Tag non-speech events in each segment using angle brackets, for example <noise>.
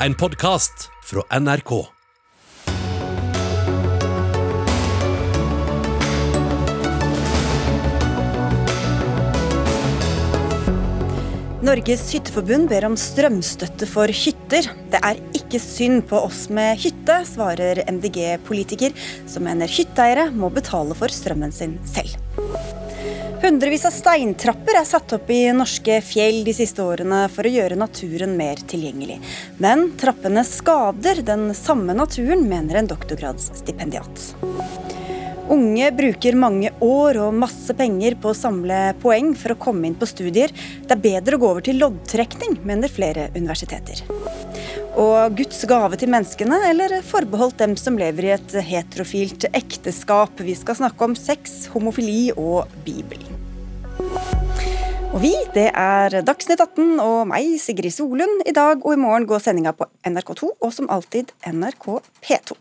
en podkast fra NRK. Norges hytteforbund ber om strømstøtte for hytter. Det er ikke synd på oss med hytte, svarer MDG-politiker, som mener hytteeiere må betale for strømmen sin selv. Hundrevis av steintrapper er satt opp i norske fjell de siste årene for å gjøre naturen mer tilgjengelig. Men trappene skader den samme naturen, mener en doktorgradsstipendiat. Unge bruker mange år og masse penger på å samle poeng for å komme inn på studier. Det er bedre å gå over til loddtrekning, mener flere universiteter. Og Guds gave til menneskene, eller forbeholdt dem som lever i et heterofilt ekteskap? Vi skal snakke om sex, homofili og Bibelen. Og vi, det er Dagsnytt 18 og meg, Sigrid Solund. I dag og i morgen går sendinga på NRK2 og som alltid NRK P2.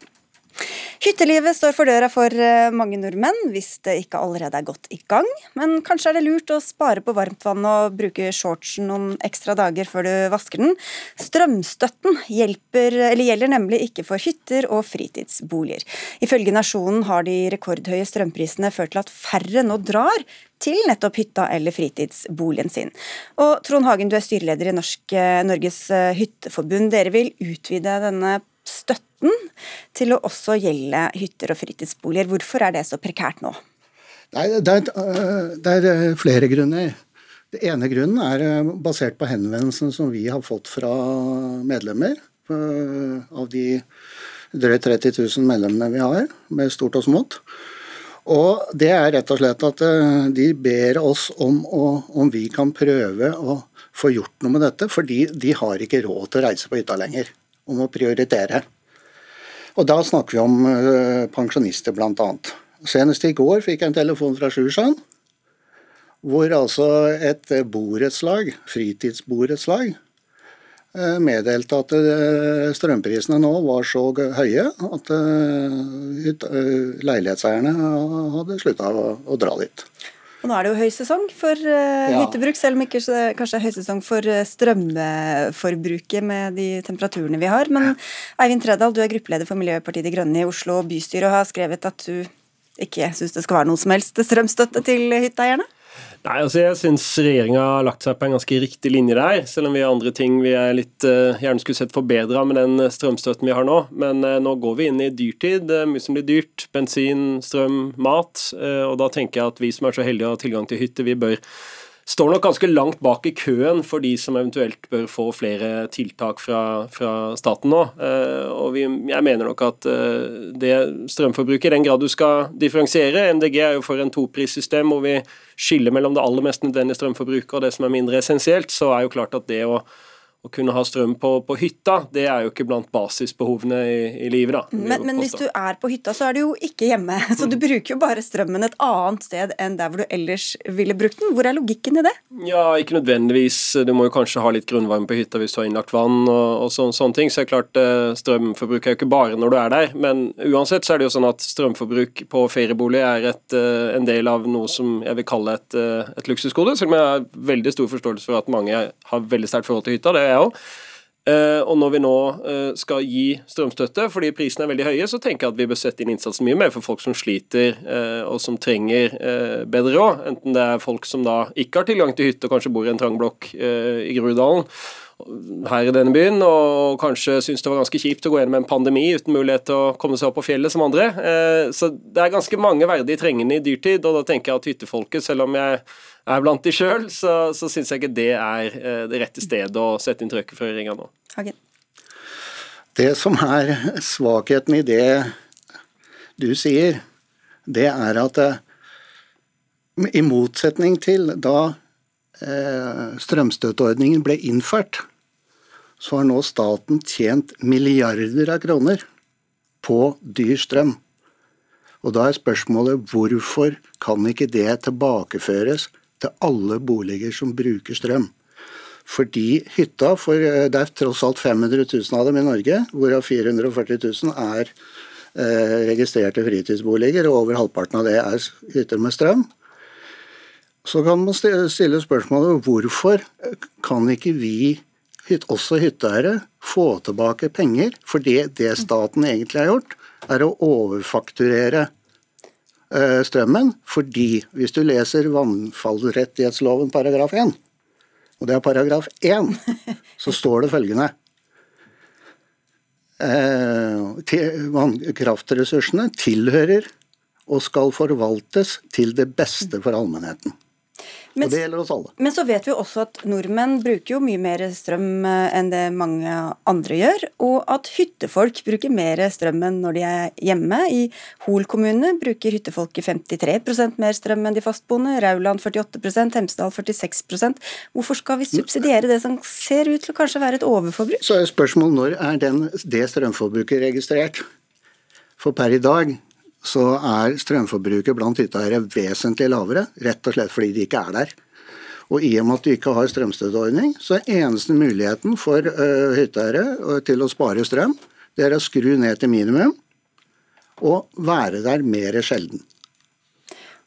Hyttelivet står for døra for eh, mange nordmenn, hvis det ikke allerede er godt i gang. Men kanskje er det lurt å spare på varmtvann og bruke shortsen noen ekstra dager før du vasker den. Strømstøtten hjelper, gjelder nemlig ikke for hytter og fritidsboliger. Ifølge Nasjonen har de rekordhøye strømprisene ført til at færre nå drar til nettopp hytta eller fritidsboligen sin. Og Trond Hagen, du er styreleder i Norsk, eh, Norges eh, Hytteforbund. Dere vil utvide denne støtten til å også gjelde hytter og fritidsboliger. Hvorfor er det så prekært nå? Nei, det, er, øh, det er øh, flere grunner. Det ene grunnen er øh, basert på henvendelsen som vi har fått fra medlemmer. Av de drøyt 30 000 medlemmene vi har, med stort og smått. Og det er rett og slett at de ber oss om, å, om vi kan prøve å få gjort noe med dette, fordi de har ikke råd til å reise på hytta lenger om å prioritere. Og Da snakker vi om uh, pensjonister bl.a. Senest i går fikk jeg en telefon fra Sjusjøen, hvor altså et borettslag, fritidsborettslag, uh, meddelte at strømprisene nå var så høye at leilighetseierne hadde slutta å dra dit. Og nå er det jo høysesong for uh, ja. hyttebruk, selv om ikke kanskje er høysesong for uh, strømforbruket med de temperaturene vi har. Men Eivind Tredal, du er gruppeleder for Miljøpartiet De Grønne i Oslo bystyre og har skrevet at du ikke syns det skal være noe som helst strømstøtte til hytteeierne? Nei, altså Jeg syns regjeringa har lagt seg på en ganske riktig linje der, selv om vi har andre ting vi er litt uh, gjerne skulle sett forbedra med den strømstøtten vi har nå. Men uh, nå går vi inn i dyrtid. Er mye som blir dyrt. Bensin, strøm, mat. Uh, og da tenker jeg at vi som er så heldige å ha tilgang til hytte, vi bør står nok ganske langt bak i køen for de som eventuelt bør få flere tiltak fra, fra staten nå. Eh, og vi, jeg mener nok at eh, det strømforbruket, i den grad du skal differensiere MDG er jo for en toprissystem hvor vi skiller mellom det aller mest nødvendige strømforbruket og det som er mindre essensielt, så er jo klart at det å å kunne ha strøm på, på, hytta, det er jo ikke blant basisbehovene i, i livet. da. Men, men hvis du er på hytta, så er du jo ikke hjemme. <laughs> Så du bruker jo bare strømmen et annet sted enn der hvor du ellers ville brukt den. Hvor er logikken i det? Ja, ikke nødvendigvis. Du må jo kanskje ha litt grunnvarme på hytta hvis du har innlagt vann og, og så, sånne ting. Så er det klart, eh, strømforbruk er jo ikke bare når du er der. Men uansett så er det jo sånn at strømforbruk på feriebolig er et, eh, en del av noe som jeg vil kalle et, eh, et luksusgode. Selv om jeg har veldig stor forståelse for at mange har veldig sterkt forhold til hytta. det er jeg òg. Uh, og når vi nå uh, skal gi strømstøtte fordi prisene er veldig høye, så tenker jeg at vi bør sette inn innsatsen mye mer for folk som sliter uh, og som trenger bedre råd. Enten det er folk som da ikke har tilgang til hytte og kanskje bor i en trang blokk i Groruddalen her i denne byen, og kanskje syns det var ganske kjipt å gå gjennom en pandemi uten mulighet til å komme seg opp på fjellet som andre. Så det er ganske mange verdig trengende i dyrtid, og da tenker jeg at hyttefolket, selv om jeg er blant de sjøl, så, så syns jeg ikke det er eh, det rette stedet å sette inn trøkket for ringa nå. Hagen. Det som er svakheten i det du sier, det er at eh, i motsetning til da eh, strømstøtteordningen ble innført, så har nå staten tjent milliarder av kroner på dyr strøm. Og da er spørsmålet hvorfor kan ikke det tilbakeføres til alle boliger som bruker strøm. Fordi hytta, for eh, det er tross alt 500 000 av dem i Norge, hvorav 440 000 er eh, registrerte fritidsboliger, og over halvparten av det er hytter med strøm. Så kan man stille spørsmålet hvorfor kan ikke vi også hytteeiere få tilbake penger, for det, det staten egentlig har gjort, er å overfakturere uh, strømmen. Fordi hvis du leser vannfallrettighetsloven paragraf 1, og det er paragraf 1, <laughs> så står det følgende uh, Vannkraftressursene tilhører og skal forvaltes til det beste for allmennheten. Men, og det gjelder oss alle. Men så vet vi også at nordmenn bruker jo mye mer strøm eh, enn det mange andre gjør, og at hyttefolk bruker mer strøm enn når de er hjemme. I Hol kommune bruker hyttefolket 53% mer strøm enn de fastboende, Rauland 48% Hemsedal 46% Hvorfor skal vi subsidiere det som ser ut til å kanskje være et overforbruk? Så er spørsmålet når er den, det strømforbruket registrert? For per i dag så er strømforbruket blant hytteeiere vesentlig lavere, rett og slett fordi de ikke er der. Og i og med at du ikke har strømstøtteordning, så er eneste muligheten for uh, hytteeiere til å spare strøm, det er å skru ned til minimum og være der mer sjelden.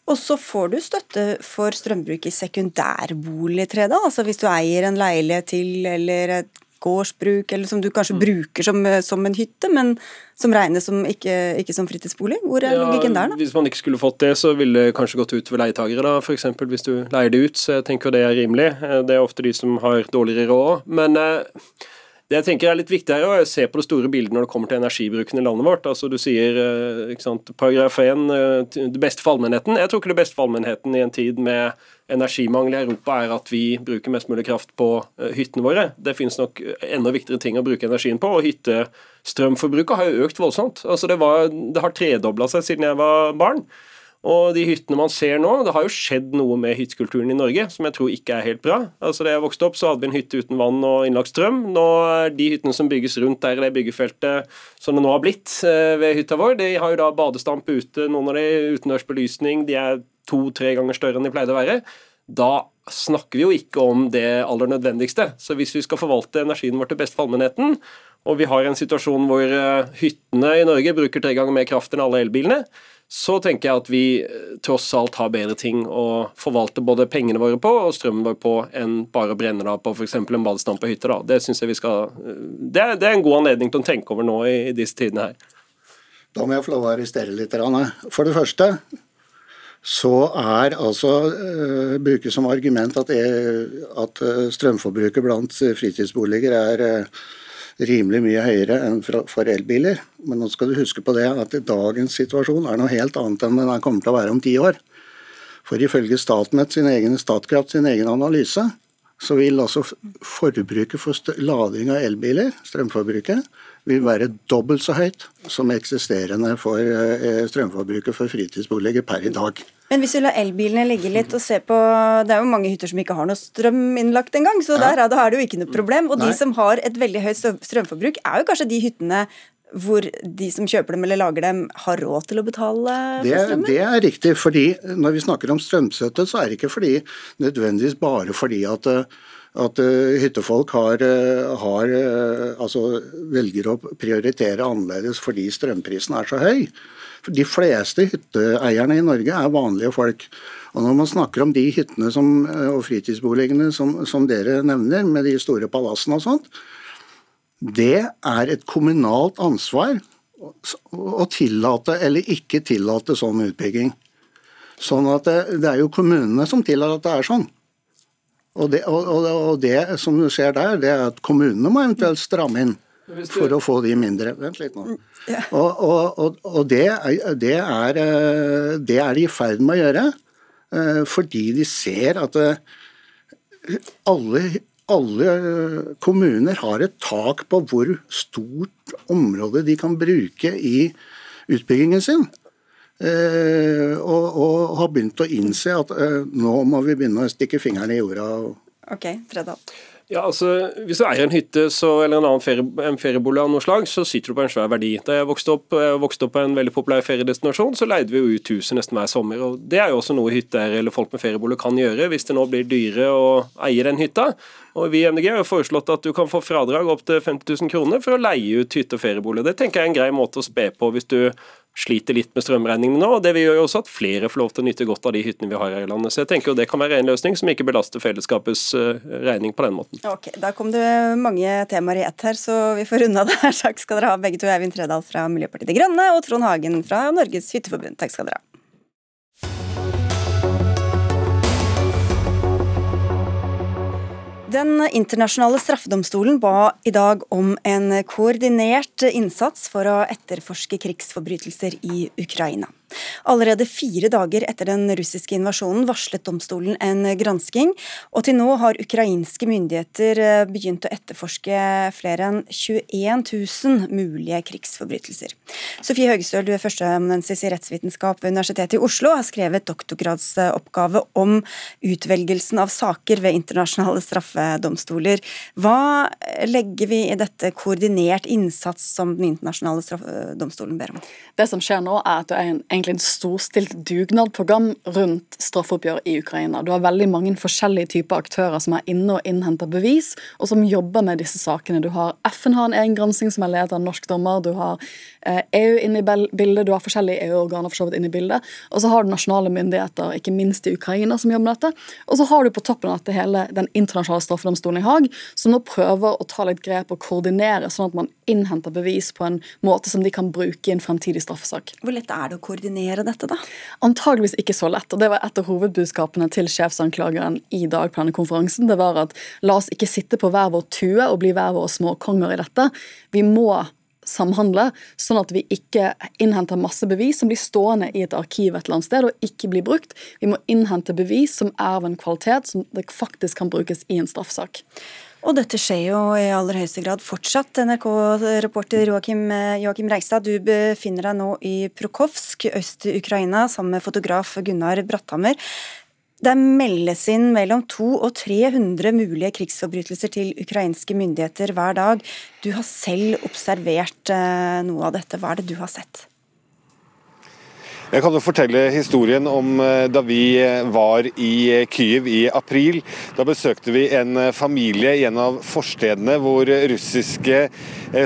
Og så får du støtte for strømbruk i sekundærbolig, da? Altså hvis du eier en leilighet til eller et gårdsbruk, eller som du kanskje mm. bruker som, eh, som, en hytte, men som regnes som ikke, ikke som fritidsbolig? Hvor er ja, logikken der, da? Hvis man ikke skulle fått det, så ville det kanskje gått ut for leietagere, da, f.eks. hvis du leier det ut. Så jeg tenker det er rimelig. Eh, det er ofte de som har dårligere råd. Men eh, det jeg tenker er litt viktig her, er å se på det store bildet når det kommer til energibruken i landet vårt. Altså Du sier ikke sant, paragraf 1, det beste for allmennheten. Jeg tror ikke det beste for allmennheten i en tid med energimangel i Europa er at vi bruker mest mulig kraft på eh, hyttene våre. Det finnes nok enda viktigere ting å bruke energien på, og hyttestrømforbruket har jo økt voldsomt. Altså det, var, det har tredobla seg siden jeg var barn. Og de hyttene man ser nå, det har jo skjedd noe med hyttekulturen i Norge som jeg tror ikke er helt bra. Altså Da jeg vokste opp, så hadde vi en hytte uten vann og innlagt strøm. Nå er de hyttene som bygges rundt der i det byggefeltet som det nå har blitt eh, ved hytta vår, de har jo da badestamp ute, noen av de utendørs belysning, de er to-tre ganger større enn de pleide å være, da snakker vi jo ikke om det aller nødvendigste. Så hvis vi skal forvalte energien vår til beste for allmennheten, og vi har en situasjon hvor eh, hyttene i Norge bruker tre ganger mer kraft enn alle elbilene, så tenker jeg at vi eh, tross alt har bedre ting å forvalte både pengene våre på og strømmen vår på enn bare å brenne da på f.eks. en badestamp på hytta. Det eh, det er, det er, en god anledning til å tenke over nå i, i disse tidene her. Da må jeg få lov å arrestere litt. For det første så er altså uh, brukes som argument at, er, at uh, strømforbruket blant fritidsboliger er uh, rimelig mye høyere enn for elbiler. Men nå skal du huske på det at dagens situasjon er noe helt annet enn den kommer til å være om ti år. For ifølge Statnett sin egen Statkraft sin egen analyse, så vil altså forbruket for lading av elbiler, strømforbruket, vil være dobbelt så høyt som eksisterende for eh, strømforbruket for fritidsboliger per i dag. Men hvis vi lar elbilene ligge litt og se på Det er jo mange hytter som ikke har noe strøm innlagt engang, så der det, er det jo ikke noe problem. Og Nei. de som har et veldig høyt strømforbruk, er jo kanskje de hyttene hvor de som kjøper dem eller lager dem, har råd til å betale for strømmen? Det, det er riktig. fordi Når vi snakker om strømstøtte, så er det ikke fordi, nødvendigvis bare fordi at at uh, hyttefolk har, uh, har altså velger å prioritere annerledes fordi strømprisen er så høy. De fleste hytteeierne i Norge er vanlige folk. Og Når man snakker om de hyttene som, og fritidsboligene som, som, dere nevner, med de store palassene og sånt, det er et kommunalt ansvar å tillate eller ikke tillate sånn utbygging. Sånn at det, det er jo kommunene som tillater at det er sånn. Og det, og, og det, som skjer der, det er at kommunene må eventuelt stramme inn for å få de mindre. Vent litt nå. Og, og, og det, det, er, eh, det, er, de i ferd med å gjøre eh, fordi de ser at eh, alle, alle kommuner har et tak på hvor stort område de kan bruke i utbyggingen sin. Eh, og, og, har begynt å innse at nå må vi begynne å stikke fingrene i jorda. Ok, Fredal. Ja, altså, Hvis du eier en hytte så, eller en annen ferie, en feriebolig av noe slag, så sitter du på en svær verdi. Da jeg vokste opp, jeg vokste opp på en veldig populær feriedestinasjon, så leide vi jo ut huset nesten hver sommer. og Det er jo også noe hytteeiere eller folk med feriebolig kan gjøre, hvis det nå blir dyrere å eie den hytta. Og Vi i MDG har jo foreslått at du kan få fradrag opp til 50 000 kroner for å leie ut hytte og feriebolig. Det tenker jeg er en grei måte å spe på hvis du sliter litt med strømregningene nå. og Det vil gjøre også at flere får lov til å nyte godt av de hyttene vi har her i landet. Så jeg tenker jo Det kan være en løsning som ikke belaster fellesskapets eh, regning på den måten. Ok, Da kom det mange temaer i ett her, så vi får runde av her, <laughs> Takk skal dere ha begge to. Eivind Tredal fra Miljøpartiet De Grønne og Trond Hagen fra Norges Hytteforbund. Takk skal dere ha. Den internasjonale straffedomstolen ba i dag om en koordinert innsats for å etterforske krigsforbrytelser i Ukraina. Allerede fire dager etter den russiske invasjonen varslet domstolen en gransking, og til nå har ukrainske myndigheter eh, begynt å etterforske flere enn 21 000 mulige krigsforbrytelser. Sofie Høgestøl, du er førsteamanuensis i rettsvitenskap ved Universitetet i Oslo, har skrevet doktorgradsoppgave om utvelgelsen av saker ved internasjonale straffedomstoler. Hva legger vi i dette koordinert innsats som den internasjonale straffedomstolen ber om? Det som skjer nå, er at det er en egentlig en storstilt dugnadprogram rundt straffeoppgjør i Ukraina. Du har veldig mange forskjellige typer aktører som er inne og innhenter bevis, og som jobber med disse sakene. Du har FN har en egen gransking som er ledet av en norsk dommer. Du har EU eh, e inne i bildet, du har forskjellige EU-organer for så vidt inne i bildet. Og så har du nasjonale myndigheter, ikke minst i Ukraina, som jobber med dette. Og så har du på toppen av dette hele den internasjonale straffedomstolen i Haag, som nå prøver å ta litt grep og koordinere, sånn at man innhenter bevis på en måte som de kan bruke i en fremtidig straffesak. Hvor lett er det å koordinere? Koordinere dette, da? Antageligvis ikke så lett. og Det var et av hovedbudskapene til sjefsanklageren i dag på denne konferansen. Det var at la oss ikke sitte på hver vår tue og bli hver våre småkonger i dette. Vi må samhandle, sånn at vi ikke innhenter masse bevis som blir stående i et arkiv et eller annet sted og ikke blir brukt. Vi må innhente bevis som er av en kvalitet som det faktisk kan brukes i en straffesak. Og dette skjer jo i aller høyeste grad fortsatt. NRK-reporter Joakim, Joakim Reistad, du befinner deg nå i Prokhovsk, øst i Ukraina, sammen med fotograf Gunnar Bratthammer. Det meldes inn mellom 200 og 300 mulige krigsforbrytelser til ukrainske myndigheter hver dag. Du har selv observert eh, noe av dette. Hva er det du har sett? Jeg kan jo fortelle historien om eh, da vi eh, var i eh, Kyiv i april. Da besøkte vi en familie i en av forstedene hvor russiske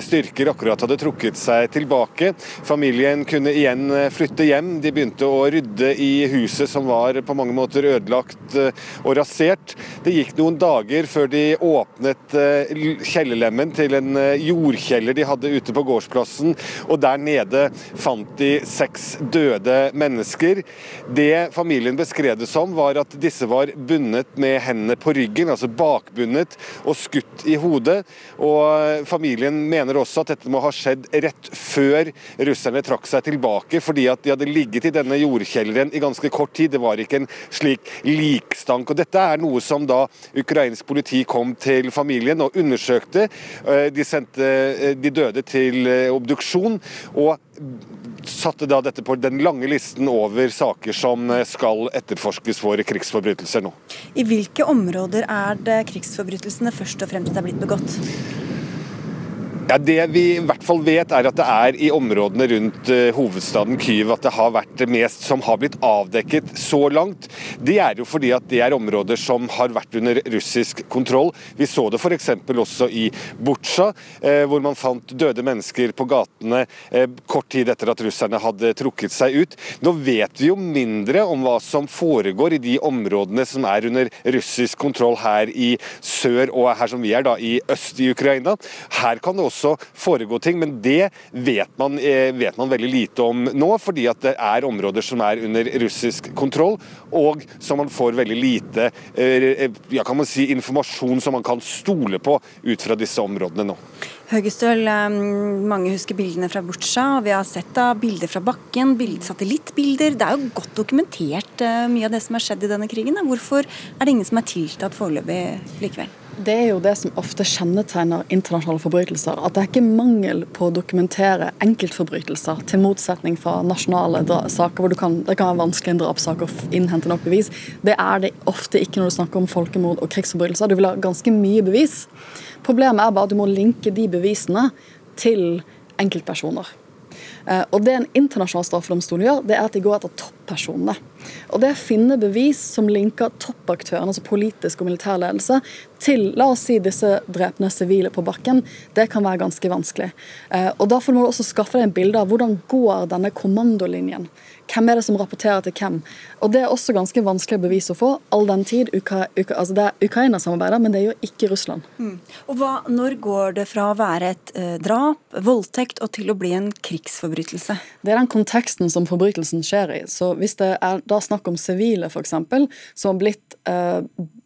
styrker akkurat hadde trukket seg tilbake. Familien kunne igjen flytte hjem. De begynte å rydde i huset som var på mange måter ødelagt og rasert. Det gikk noen dager før de åpnet kjellerlemmen til en jordkjeller de hadde ute på gårdsplassen, og der nede fant de seks døde døde mennesker. Det familien beskrev det som, var at disse var bundet med hendene på ryggen, altså bakbundet, og skutt i hodet. Og Familien mener også at dette må ha skjedd rett før russerne trakk seg tilbake, fordi at de hadde ligget i denne jordkjelleren i ganske kort tid. Det var ikke en slik likstank. Og Dette er noe som da ukrainsk politi kom til familien og undersøkte. Eh, de sendte eh, de døde til eh, obduksjon. og satte da dette på den lange listen over saker som eh, skal etterforskes for krigsforbrytelser nå. I hvilke områder er det krigsforbrytelsene først og fremst er blitt begått? Ja, Det vi i hvert fall vet, er at det er i områdene rundt uh, hovedstaden Kyiv at det har vært det mest som har blitt avdekket så langt. Det er jo fordi at det er områder som har vært under russisk kontroll. Vi så det f.eks. også i Butsja, uh, hvor man fant døde mennesker på gatene uh, kort tid etter at russerne hadde trukket seg ut. Nå vet vi jo mindre om hva som foregår i de områdene som er under russisk kontroll her i sør og her som vi er da i øst i Ukraina. Her kan det også også foregå ting, men det vet man, eh, vet man, veldig lite om nå, fordi at det er områder som er under russisk kontroll, og som man får veldig lite eh, ja, kan man si, informasjon som man kan stole på ut fra disse områdene nå. Høgestøl, eh, mange husker bildene fra Butsja. Vi har sett da bilder fra bakken, bild, satellittbilder. Det er jo godt dokumentert mye av det som har skjedd i denne krigen. Hvorfor er det ingen som er tiltatt foreløpig likevel? Det er jo det som ofte kjennetegner internasjonale forbrytelser. At det er ikke mangel på å dokumentere enkeltforbrytelser, til motsetning fra nasjonale saker hvor kan, det kan være vanskelig en drapssak å innhente nok bevis. Det er det ofte ikke når du snakker om folkemord og krigsforbrytelser. Du vil ha ganske mye bevis. Problemet er bare at du må linke de bevisene til enkeltpersoner. Eh, og Det en internasjonal straffedomstol gjør, det er at de går etter toppersonene. Og det finner bevis som linker toppaktørene, altså politisk og militær ledelse, til la oss si disse drepne sivile på bakken, det kan være ganske vanskelig. Eh, og Derfor må du også skaffe deg en bilde av hvordan går denne kommandolinjen. Hvem er det som rapporterer til hvem? Og Det er også ganske vanskelig å bevise å få, all den tid Uka, Uka, altså det er Ukraina samarbeider, men det gjør ikke Russland. Mm. Og hva, Når går det fra å være et eh, drap, voldtekt, og til å bli en krigsforbrytelse? Det er den konteksten som forbrytelsen skjer i. Så Hvis det er da snakk om sivile, f.eks., som har blitt eh,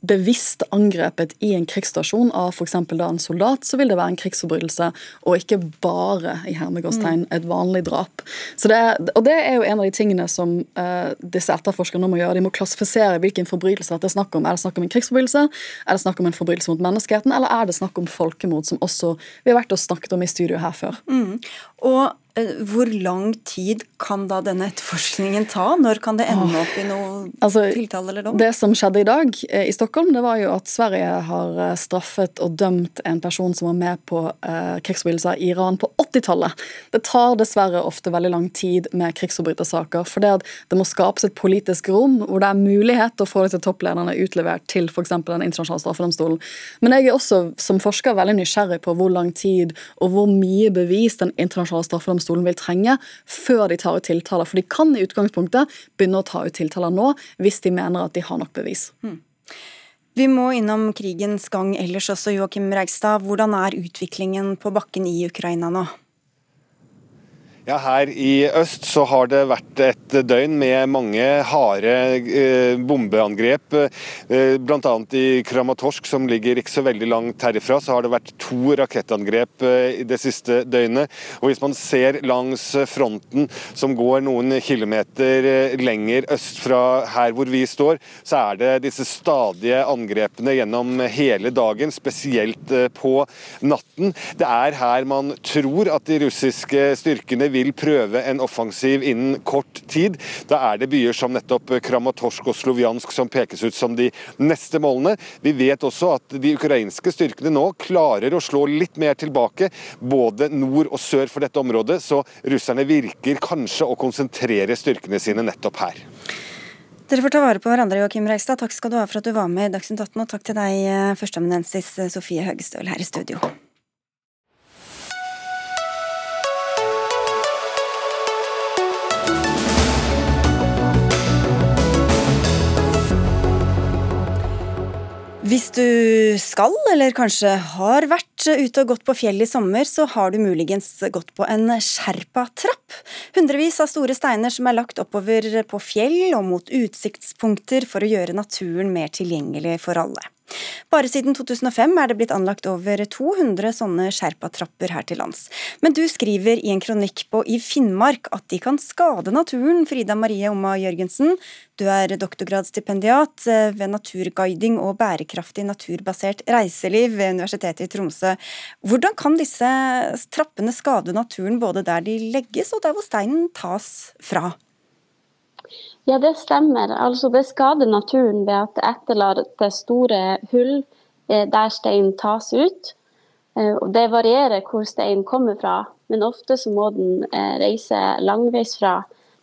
bevisst angrepet i en krigsstasjon av f.eks. en soldat, så vil det være en krigsforbrytelse, og ikke bare i hermegåstegn mm. et vanlig drap. Det er, og det er jo en av de tingene som eh, disse etterforskerne må gjøre. De må klassifisere hvilken forbrytelse det er snakk om. Er det snakk om en krigsforbrytelse, er det snakk om en forbrytelse mot menneskeheten, eller er det snakk om folkemord, som også vi har vært og snakket om i studio her før. Mm. Og hvor lang tid kan da denne etterforskningen ta? Når kan det ende opp i noe altså, tiltale eller dom? Det som skjedde i dag eh, i Stockholm, det var jo at Sverige har eh, straffet og dømt en person som var med på eh, krigsforbrytelser i Iran på 80-tallet. Det tar dessverre ofte veldig lang tid med krigsforbrytersaker. For det, det må skapes et politisk rom hvor det er mulighet til å få disse topplederne utlevert til f.eks. Den internasjonale straffedomstolen. Men jeg er også som forsker veldig nysgjerrig på hvor lang tid og hvor mye bevis Den internasjonale straffedomstolen domstolen vil trenge før de tar ut tiltaler. For de kan i utgangspunktet begynne å ta ut tiltaler nå, hvis de mener at de har nok bevis. Mm. Vi må innom krigens gang ellers også, Joakim Reigstad. Hvordan er utviklingen på bakken i Ukraina nå? Ja, Her i øst så har det vært et døgn med mange harde eh, bombeangrep. Eh, Bl.a. i Kramatorsk, som ligger ikke så veldig langt herifra, så har det vært to rakettangrep eh, det siste døgnet. Og Hvis man ser langs fronten som går noen kilometer eh, lenger øst fra her hvor vi står, så er det disse stadige angrepene gjennom hele dagen, spesielt eh, på natten. Det er her man tror at de russiske styrkene vil prøve en offensiv innen kort tid. Da er det byer som nettopp Kramatorsk og Sloviansk som pekes ut som de neste målene. Vi vet også at de ukrainske styrkene nå klarer å slå litt mer tilbake, både nord og sør for dette området, så russerne virker kanskje å konsentrere styrkene sine nettopp her. Dere får ta vare på hverandre, Joakim Reistad. Takk skal du ha for at du var med i Dagsnytt 18, og takk til deg, eh, førsteamanuensis Sofie Høgestøl her i studio. Hvis du skal, eller kanskje har vært ute og gått på fjell i sommer, så har du muligens gått på en sherpatrapp. Hundrevis av store steiner som er lagt oppover på fjell og mot utsiktspunkter for å gjøre naturen mer tilgjengelig for alle. Bare siden 2005 er det blitt anlagt over 200 sånne sherpatrapper her til lands. Men du skriver i en kronikk på I Finnmark at de kan skade naturen, Frida Marie Omma Jørgensen. Du er doktorgradsstipendiat eh, ved naturguiding og bærekraftig naturbasert reiseliv ved Universitetet i Tromsø. Hvordan kan disse trappene skade naturen både der de legges og der hvor steinen tas fra? Ja, det stemmer. Altså, det skader naturen ved at det etterlater store hull eh, der steinen tas ut. Eh, det varierer hvor steinen kommer fra, men ofte så må den eh, reise langveis fra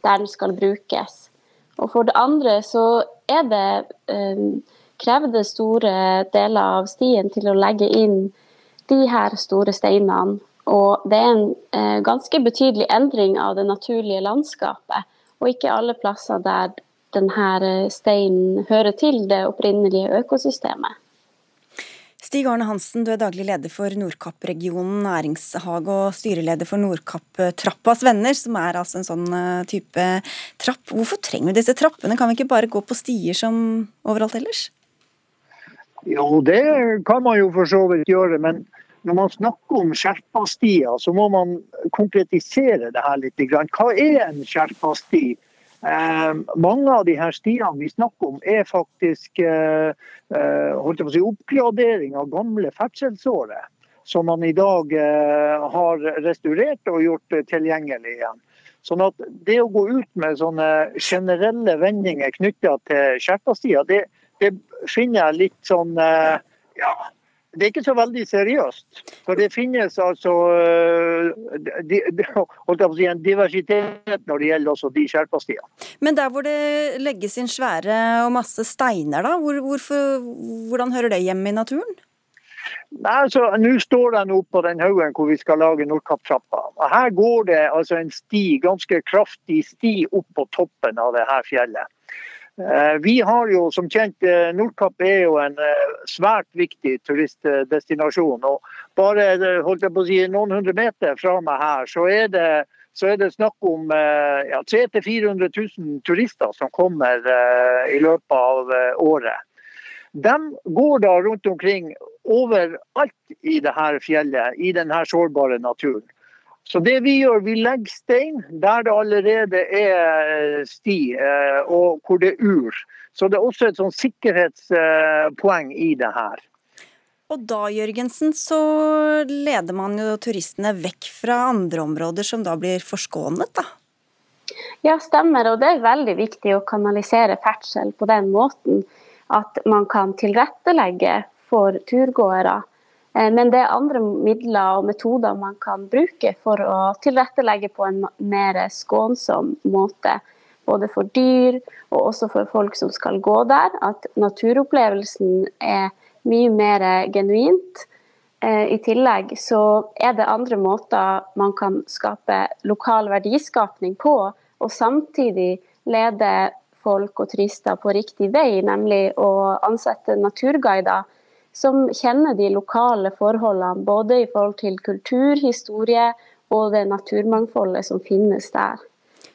der den skal brukes. Og for det andre så er det krever det store deler av stien til å legge inn de her store steinene. Og det er en ganske betydelig endring av det naturlige landskapet og ikke alle plasser der denne eh, steinen hører til det opprinnelige økosystemet. Stig Arne Hansen, du er daglig leder for Nordkapp-regionen næringshage og styreleder for Nordkapp-trappas venner, som er altså en sånn eh, type trapp. Hvorfor trenger vi disse trappene, kan vi ikke bare gå på stier som overalt ellers? Jo, det kan man jo for så vidt gjøre, men når man snakker om skjerpastier, så må man konkretisere det her litt. Hva er en skjerpasti? Eh, mange av de her stiene vi snakker om, er faktisk eh, eh, si, oppgradering av gamle ferdselsårer. Som man i dag eh, har restaurert og gjort tilgjengelig igjen. Sånn at Det å gå ut med sånne generelle vendinger knytta til skjerpastier, det, det jeg litt sånn eh, ja, det er ikke så veldig seriøst. For det finnes altså eh, de, de, si, en diversitet når det gjelder også de sherpastiene. Men der hvor det legges inn svære og masse steiner, da, hvor, hvorfor, hvordan hører det hjemme i naturen? Nei, altså, Nå står den oppe på den haugen hvor vi skal lage Nordkapptrappa. Her går det altså en sti, ganske kraftig sti opp på toppen av det her fjellet. Eh, vi har jo som kjent eh, Nordkapp er jo en eh, svært viktig turistdestinasjon. og Bare holdt jeg på å si, noen hundre meter fra meg her, så er det, så er det snakk om ja, 300 000-400 000 turister som kommer i løpet av året. De går da rundt omkring overalt i dette fjellet, i denne sårbare naturen. Så det vi gjør, vi legger stein der det allerede er sti eh, og hvor det er ur. Så det er også et sånn sikkerhetspoeng i det her. Og da Jørgensen, så leder man jo turistene vekk fra andre områder som da blir forskånet, da? Ja, stemmer. Og det er veldig viktig å kanalisere ferdsel på den måten at man kan tilrettelegge for turgåere Eh, men det er andre midler og metoder man kan bruke for å tilrettelegge på en mer skånsom måte. Både for dyr og også for folk som skal gå der. At naturopplevelsen er mye mer genuint. Eh, I tillegg så er det andre måter man kan skape lokal verdiskapning på, og samtidig lede folk og turister på riktig vei, nemlig å ansette naturguider som kjenner de lokale forholdene, både i forhold til kultur, historie og det naturmangfoldet som finnes der.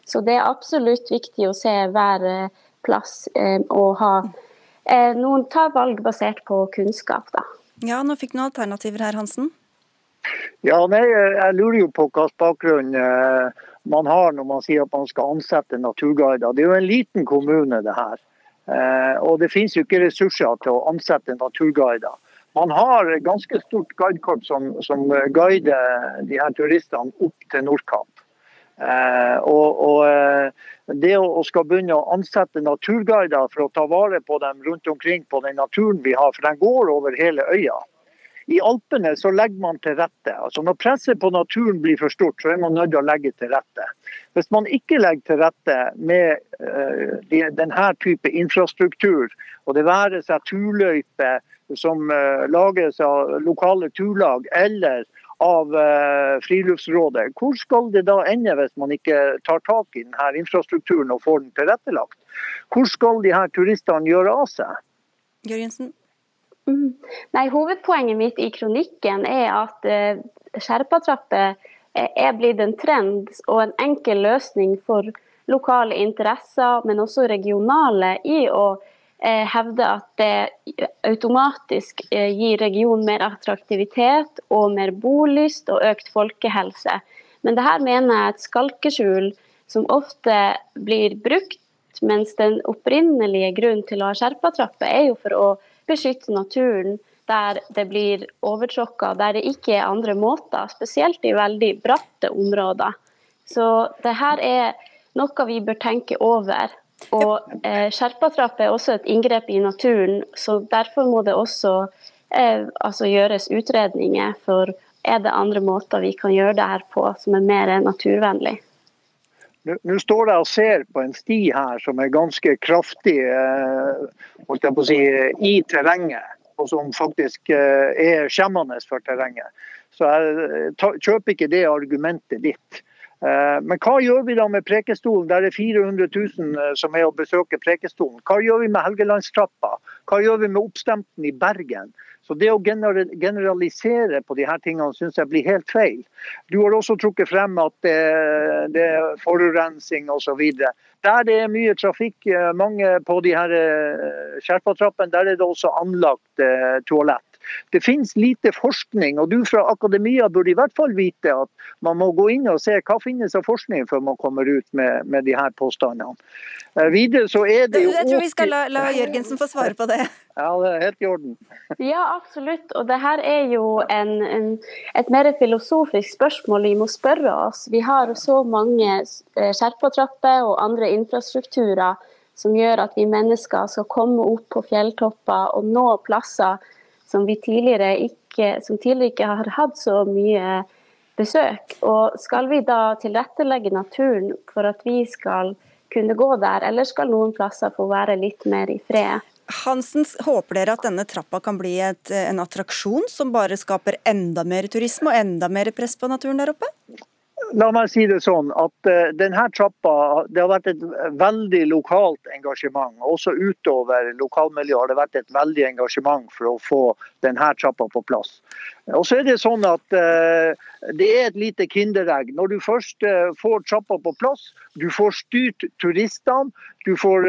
Så det er absolutt viktig å se hver eh, plass eh, og ha eh, noen ta valg basert på kunnskap, da. Ja, nå fikk du noen alternativer her, Hansen. Ja, nei, Jeg lurer jo på hvilken bakgrunn man har når man sier at man skal ansette naturguider. Det er jo en liten kommune, det her. Eh, og det finnes jo ikke ressurser til å ansette naturguider. Man har ganske stort guidekorps som, som, guider de her turistene opp til Nordkapp. Eh, og, og, eh, det å skal begynne å ansette naturguider for å ta vare på dem rundt omkring på den naturen vi har, for den går over hele øya. I Alpene så legger man til rette. Altså Når presset på naturen blir for stort, så er man nødt til å legge til rette. Hvis man ikke legger til rette med uh, denne type infrastruktur, og det være seg turløyper som uh, lages av lokale turlag eller av uh, Friluftsrådet, hvor skal det da ende hvis man ikke tar tak i denne infrastrukturen og får den tilrettelagt? Hvor skal de her turistene gjøre av seg? Jørgensen? Mm. Nei, Hovedpoenget mitt i kronikken er at uh, skjerpatrapper er blitt en trend og en enkel løsning for lokale interesser, men også regionale, i å eh, hevde at det automatisk eh, gir regionen mer attraktivitet og mer bolyst og økt folkehelse. Men det her mener jeg er et skalkeskjul som ofte blir brukt, mens den opprinnelige grunnen til å ha skjerpatrapper er jo for å beskytte naturen der det blir overtråkka, der det ikke er andre måter, spesielt i veldig bratte områder. Så det her er noe vi bør tenke over. Og eh, Skjerpatrapp er også et inngrep i naturen, så derfor må det også eh, altså gjøres utredninger for er det andre måter vi kan gjøre det her på som er mer naturvennlig. Nå står jeg og ser på en sti her som er ganske kraftig eh, si, i terrenget og som faktisk eh, er skjemmende for terrenget. Så jeg eh, kjøper ikke det argumentet ditt. Men hva gjør vi da med Prekestolen? Der er 400 000 som er å besøke Prekestolen. Hva gjør vi med Helgelandstrappa? Hva gjør vi med oppstemten i Bergen? Så Det å generalisere på de her tingene syns jeg blir helt feil. Du har også trukket frem at det, det er forurensing osv. Der det er mye trafikk, eh, mange på de her eh, Skjerpatrappene, der er det også anlagt eh, toalett. Det finnes lite forskning, og du fra akademia burde i hvert fall vite at man må gå inn og se hva finnes av forskning før man kommer ut med, med de her påstandene. Videre så er det jo... Jeg tror vi skal la, la Jørgensen få svare på det. <laughs> Ja, det er helt i orden. Ja, absolutt. Og det her er jo en, en, et mer filosofisk spørsmål vi må spørre oss. Vi har så mange skjerpatrapper og andre infrastrukturer som gjør at vi mennesker skal komme opp på fjelltopper og nå plasser som vi tidligere ikke, som tidligere ikke har hatt så mye besøk. Og skal vi da tilrettelegge naturen for at vi skal kunne gå der, eller skal noen plasser få være litt mer i fred? Hansens, håper dere at denne trappa kan bli et, en attraksjon som bare skaper enda mer turisme og enda mer press på naturen der oppe? La meg si det sånn at uh, denne trappa det har vært et veldig lokalt engasjement. Også utover lokalmiljøet har det vært et veldig engasjement for å få denne trappa på plass. Og så er Det sånn at uh, det er et lite kinderegg. Når du først uh, får trappa på plass, du får styrt turistene, du får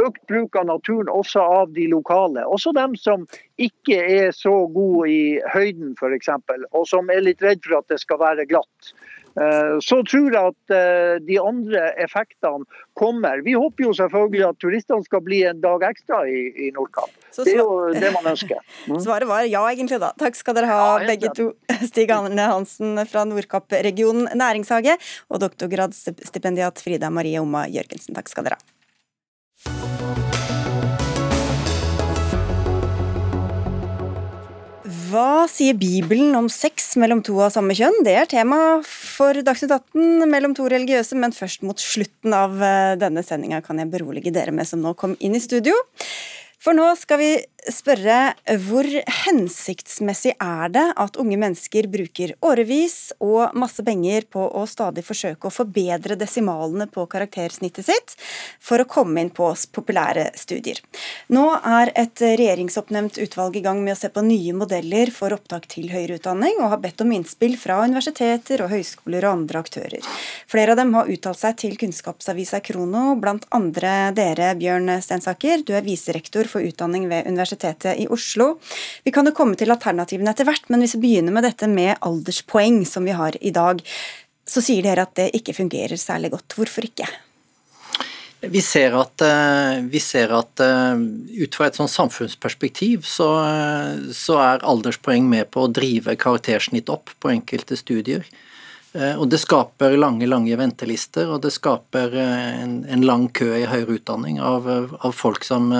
økt bruk av naturen også av de lokale. Også dem som ikke er så gode i høyden f.eks., og som er litt redd for at det skal være glatt. Eh, så tror jeg at eh, de andre effektene kommer. Vi håper jo selvfølgelig at turistene skal bli en dag ekstra i, i Nordkapp. Det er jo det man ønsker. Mm. Svaret var ja, egentlig, da. Takk skal dere ha, ja, begge to. <laughs> Stig Arne Hansen fra Nordkapp-regionen næringshage og doktorgradsstipendiat Frida Marie Oma Jørgensen. Takk skal dere ha. Hva sier Bibelen om sex mellom to av samme kjønn? Det er tema for Dagsnytt 18 mellom to religiøse, men først mot slutten av eh, denne sendinga kan jeg berolige dere med som nå kom inn i studio. For nå skal vi spørre hvor hensiktsmessig er det at unge mennesker bruker årevis og masse penger på å stadig forsøke å forbedre desimalene på karaktersnittet sitt for å komme inn på populære studier. Nå er et regjeringsoppnevnt utvalg i gang med å se på nye modeller for opptak til høyere utdanning, og har bedt om innspill fra universiteter og høyskoler og andre aktører. Flere av dem har uttalt seg til kunnskapsavisa Krono, blant andre dere, Bjørn Stensaker. Du er viserektor for utdanning ved Universitetet i Oslo. Vi kan jo komme til alternativene etter hvert, men hvis vi begynner med dette med alderspoeng, som vi har i dag, så sier dere at det ikke fungerer særlig godt. Hvorfor ikke? Vi ser at, eh, vi ser at eh, ut fra et sånn samfunnsperspektiv så, så, er alderspoeng med på å drive karaktersnitt opp på enkelte studier. Eh, og Det skaper lange lange ventelister, og det skaper en, en lang kø i høyere utdanning av, av folk som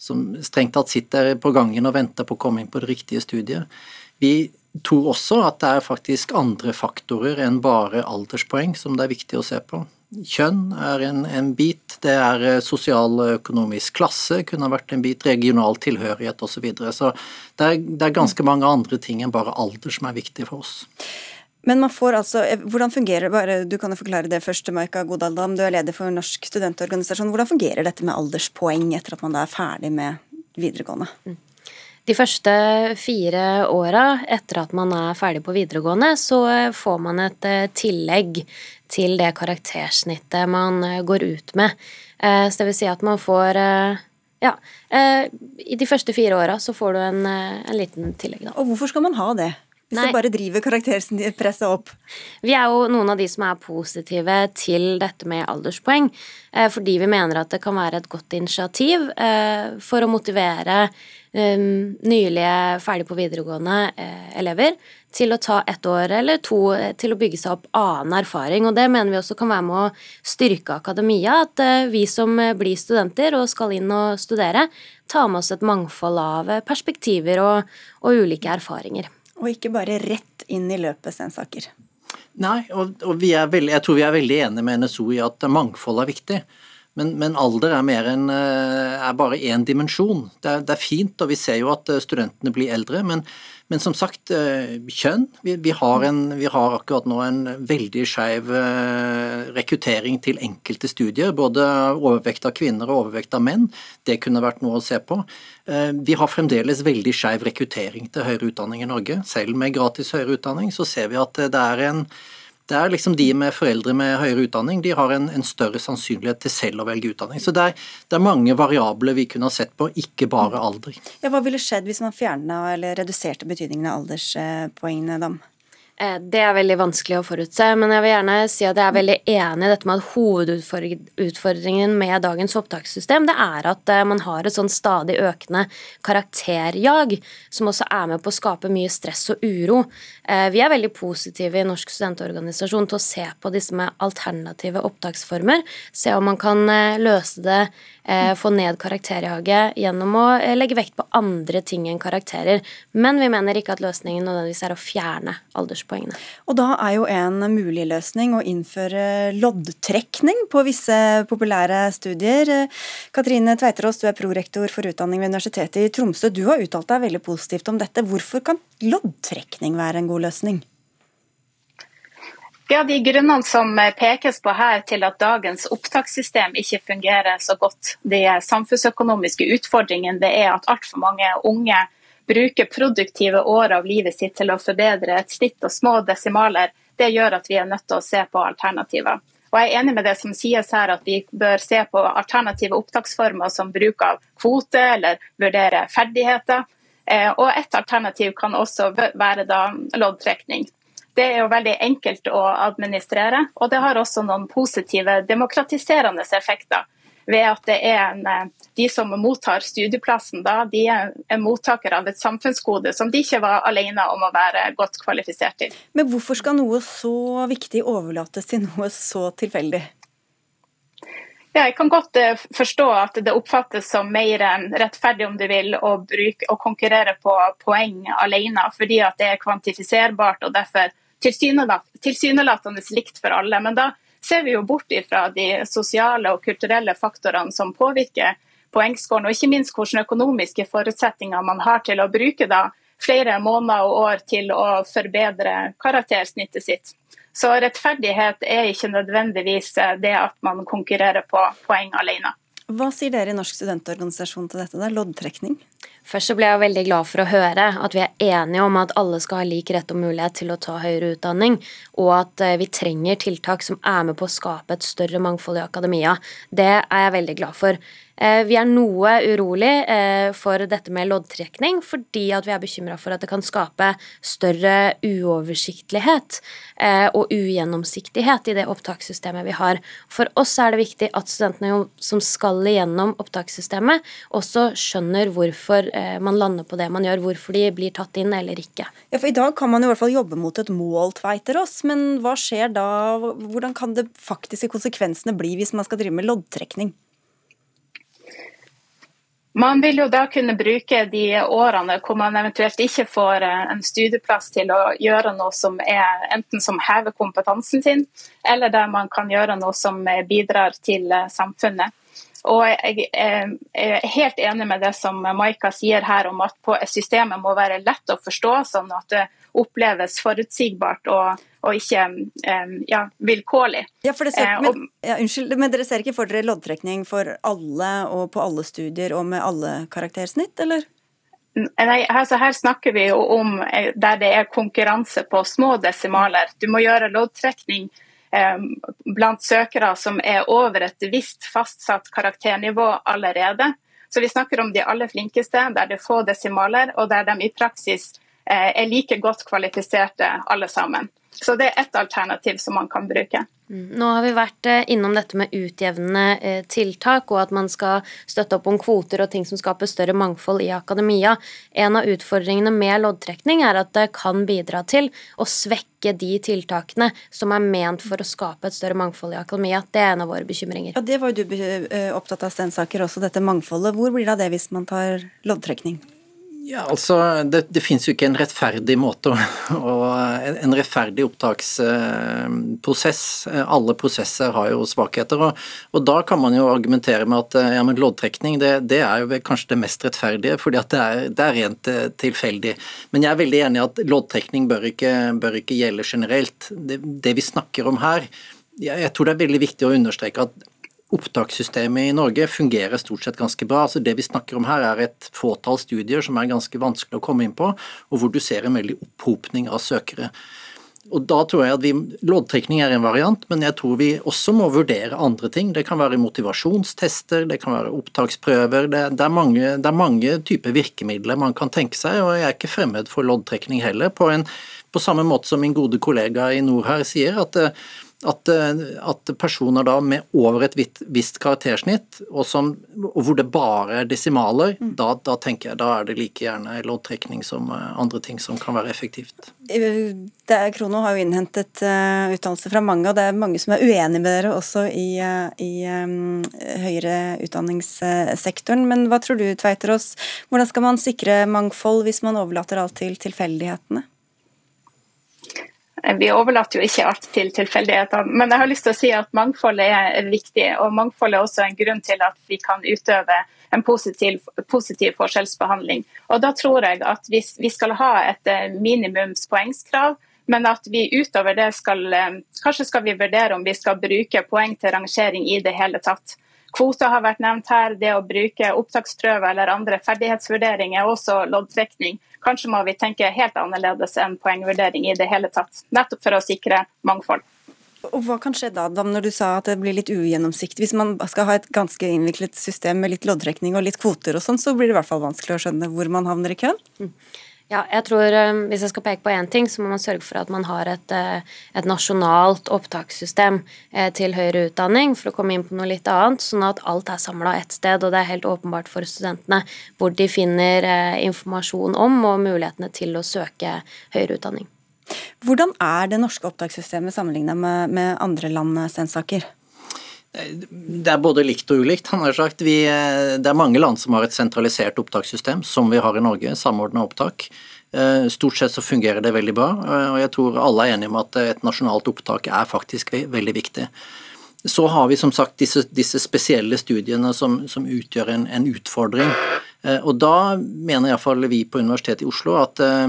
som strengt tatt sitter på gangen og venter på å komme inn på det riktige studiet. Vi tror også at det er faktisk andre faktorer enn bare alderspoeng som det er viktig å se på. Kjønn er en, en bit, det er eh, sosial og økonomisk klasse kunne vært en bit, regional tilhørighet osv. Så, videre. så det er, det er ganske mange andre ting enn bare alder som er viktig for oss. Men man får altså, eh, hvordan fungerer bare, Du kan jo forklare det først, Maika Godaldam. Du er leder for Norsk studentorganisasjon. Hvordan fungerer dette med alderspoeng etter at man da er ferdig med videregående? Mm. De første fire åra etter at man er ferdig på videregående, så får man et eh, tillegg til det karaktersnittet man eh, går ut med. Så det vil si at man får ja. I de første fire åra så får du en, en liten tillegg, da. Og hvorfor skal man ha det? Nei. det bare driver karakterpresset opp? Vi er jo noen av de som er positive til dette med alderspoeng. Eh, fordi vi mener at det kan være et godt initiativ eh, for å motivere eh, nylige ferdig på videregående elever til å ta ett år eller to til å bygge seg opp annen erfaring. Og det mener vi også kan være med å styrke akademia. At vi som blir studenter og skal inn og studere, tar med oss et mangfold av perspektiver og, og ulike erfaringer. Og ikke bare rett inn i løpet, Stensaker. Nei, og, og veldig, jeg tror vi er veldig enige med NSO i at mangfold er viktig. Men, men alder er, enn, eh, er bare én dimensjon. Det er, det er, fint, og vi ser jo at eh, studentene blir eldre. Men, men som sagt, eh, kjønn. Vi, vi, har en, vi, har akkurat nå en veldig skeiv rekruttering til enkelte studier. Både overvekt av kvinner og overvekt av menn. Det kunne vært noe å se på. Vi har fremdeles veldig skeiv rekruttering til høyere utdanning i Norge. Selv med gratis høyere utdanning så ser vi at det er en det er liksom De med foreldre med høyere utdanning de har en, en større sannsynlighet til selv å velge utdanning. Så det er, det er, mange variabler vi kunne ha sett på, ikke bare alder. Ja, Hva ville skjedd hvis man fjerna eller reduserte betydningen av alderspoengene? Dam? Eh, det er veldig vanskelig å forutse, men jeg vil gjerne si at jeg er veldig enig i dette med at hovedutfordringen med dagens opptakssystem det er at eh, man har et sånn stadig økende karakterjag, som også er med på å skape mye stress og uro. Eh, vi er veldig positive i Norsk studentorganisasjon til å se på disse med alternative opptaksformer, se om man kan løse det få ned karakterjaget gjennom å eh, legge vekt på andre ting enn karakterer. Men vi mener ikke at løsningen nødvendigvis er å fjerne alderspoengene. Og da er jo en mulig løsning å innføre loddtrekning på visse populære studier. Katrine Tveiterås, du er prorektor for utdanning ved Universitetet i Tromsø. Du har uttalt deg veldig positivt om dette. Hvorfor kan loddtrekning være en god løsning? Ja, De grunnene som pekes på her til at dagens opptakssystem ikke fungerer så godt, de samfunnsøkonomiske utfordringene, det er at altfor mange unge bruker produktive år av livet sitt til å forbedre et snitt og små desimaler, det gjør at vi er nødt til å se på alternativer. Og Jeg er enig med det som sies her, at vi bør se på alternative opptaksformer som bruk av kvote eller vurdere ferdigheter. Eh, og Et alternativ kan også være loddtrekning. Det er jo veldig enkelt å administrere, og det har også noen positive demokratiserende effekter ved at det er en, eh, de som mottar studieplassen, da, de er en mottaker av et samfunnsgode som de ikke var alene om å være godt kvalifisert til. Men hvorfor skal noe så viktig overlates til noe så tilfeldig? Ja, jeg kan godt eh, forstå at det oppfattes som mer rettferdig om du vil, å, bruke, å konkurrere på poeng alene, fordi at det er kvantifiserbart og derfor tilsynelatende likt for alle. Men da ser vi jo bort fra de sosiale og kulturelle faktorene som påvirker poengskåren, og ikke minst hvilke økonomiske forutsetninger man har til å bruke da flere måneder og år til å forbedre karaktersnittet sitt. Så rettferdighet er ikke nødvendigvis det at man konkurrerer på poeng alene. Hva sier dere i Norsk studentorganisasjon til dette? Det er loddtrekning? Først så ble jeg veldig glad for å høre at vi er enige om at alle skal ha lik rett og mulighet til å ta høyere utdanning, og at eh, vi trenger tiltak som er med på å skape et større mangfold i akademia. Det er jeg veldig glad for. Eh, vi er noe urolig eh, for dette med loddtrekning, fordi at vi er bekymra for at det kan skape større uoversiktlighet og ugjennomsiktighet i det opptakssystemet vi har. For oss er det viktig at studentene som skal igjennom opptakssystemet, også skjønner hvorfor man lander på det man gjør, hvorfor de blir tatt inn eller ikke. Ja, for I dag kan man i hvert fall jobbe mot et mål, Tveiterås, men hva skjer da? Hvordan kan det faktiske konsekvensene bli hvis man skal drive med loddtrekning? Man vil jo da kunne bruke de årene hvor man eventuelt ikke får eh, en studieplass til å gjøre noe som er enten som hever kompetansen sin, eller der man kan gjøre noe som eh, bidrar til eh, samfunnet. Og jeg er helt enig med det som Maika sier her om at systemet må være lett å forstå, sånn at det oppleves forutsigbart og, og ikke ja, vilkårlig. Ja, ser, men, ja, unnskyld, men dere ser ikke for dere loddtrekning for alle og på alle studier og med alle karaktersnitt, eller? Nei, altså her snakker vi jo om eh, der det er konkurranse på små desimaler. Du må gjøre loddtrekning blant søkere som er over et visst fastsatt karakternivå allerede. Så vi snakker om de aller flinkeste, der det er få desimaler, og der de i praksis eh, er like godt kvalifiserte alle sammen. Så det er ett alternativ som man kan bruke. Mm. Nå har vi vært eh, innom dette med utjevnende eh, tiltak, og at man skal støtte opp om kvoter og ting som skaper større mangfold i akademia. En av utfordringene med loddtrekning er at det kan bidra til å svekke de tiltakene som er ment for å skape et større mangfold i akademia. Det er en av våre bekymringer. Ja, Det var jo du eh, opptatt av, Stensaker, også dette mangfoldet. Hvor blir det av det hvis man tar loddtrekning? Ja, altså, Det, det finnes jo ikke en rettferdig måte og <laughs> En rettferdig opptaksprosess. Alle prosesser har jo svakheter. Og, og, Da kan man jo argumentere med at ja, men loddtrekning det, det er jo kanskje det mest rettferdige, fordi at det er, det er rent eh, tilfeldig. Men jeg er veldig enig i at loddtrekning bør ikke, bør ikke gjelde generelt. Det, det vi snakker om her, jeg, jeg tror det er veldig viktig å understreke at Opptakssystemet i Norge fungerer stort sett ganske bra. Altså det vi snakker om her er et fåtall studier som er ganske vanskelig å komme inn på, og hvor du ser en veldig opphopning av søkere. Og da tror jeg at vi, Loddtrekning er en variant, men jeg tror vi også må vurdere andre ting. Det kan være motivasjonstester, det kan være opptaksprøver. Det, det, er, mange, det er mange typer virkemidler man kan tenke seg, og jeg er ikke fremmed for loddtrekning heller. På, en, på samme måte som min gode kollega i nord her sier, at at, eh, at, personer da med over et visst karaktersnitt, og, som, og hvor det bare er desimaler, mm. da, da, tenker jeg da er det like gjerne loddtrekning som eh, andre ting som kan være effektivt. Er, Krono har jo innhentet uh, utdannelse fra mange, og det er mange som er uenige med dere også i, uh, i um, høyere utdanningssektoren. Men hva tror du, Tveiterås, hvordan skal man sikre mangfold hvis man overlater alt til tilfeldighetene? Vi overlater jo ikke alt til tilfeldighetene. Men jeg har lyst til å si at mangfoldet er viktig, og mangfoldet er også en grunn til at vi kan utøve en positiv, positiv forskjellsbehandling. Og Da tror jeg at vi, vi skal ha et minimumspoengskrav, men at vi utover det skal Kanskje skal vi vurdere om vi skal bruke poeng til rangering i det hele tatt. Kvoter har vært nevnt her. Det å bruke opptaksprøver eller andre ferdighetsvurderinger er også loddtrekning. Kanskje må vi tenke helt annerledes enn poengvurdering i det hele tatt. Nettopp for å sikre mangfold. Og Hva kan skje da, da, når du sa at det blir litt ugjennomsiktig? Hvis man skal ha et ganske innviklet system med litt loddtrekning og litt kvoter og sånn, så blir det i hvert fall vanskelig å skjønne hvor man havner i køen? Mm. Ja, jeg tror eh, Hvis jeg skal peke på én ting, så må man sørge for at man har et, eh, et, nasjonalt opptakssystem eh, til høyere utdanning, for å komme inn på noe litt annet, sånn at alt er samla ett sted, og det er helt åpenbart for studentene hvor de finner informasjon om og mulighetene til å søke høyere utdanning. Hvordan er det norske opptakssystemet sammenlignet med, med andre land, Stensaker? Det er både likt og ulikt. han har sagt. Vi, det er mange land som har et sentralisert opptakssystem, som vi har i Norge, samordna opptak. Eh, stort sett så fungerer det veldig bra, og jeg tror alle er enige om at et nasjonalt opptak er faktisk veldig viktig. Så har vi som sagt disse, disse spesielle studiene som, som utgjør en, en, utfordring. Eh, og da mener iallfall vi på Universitetet i Oslo at, eh,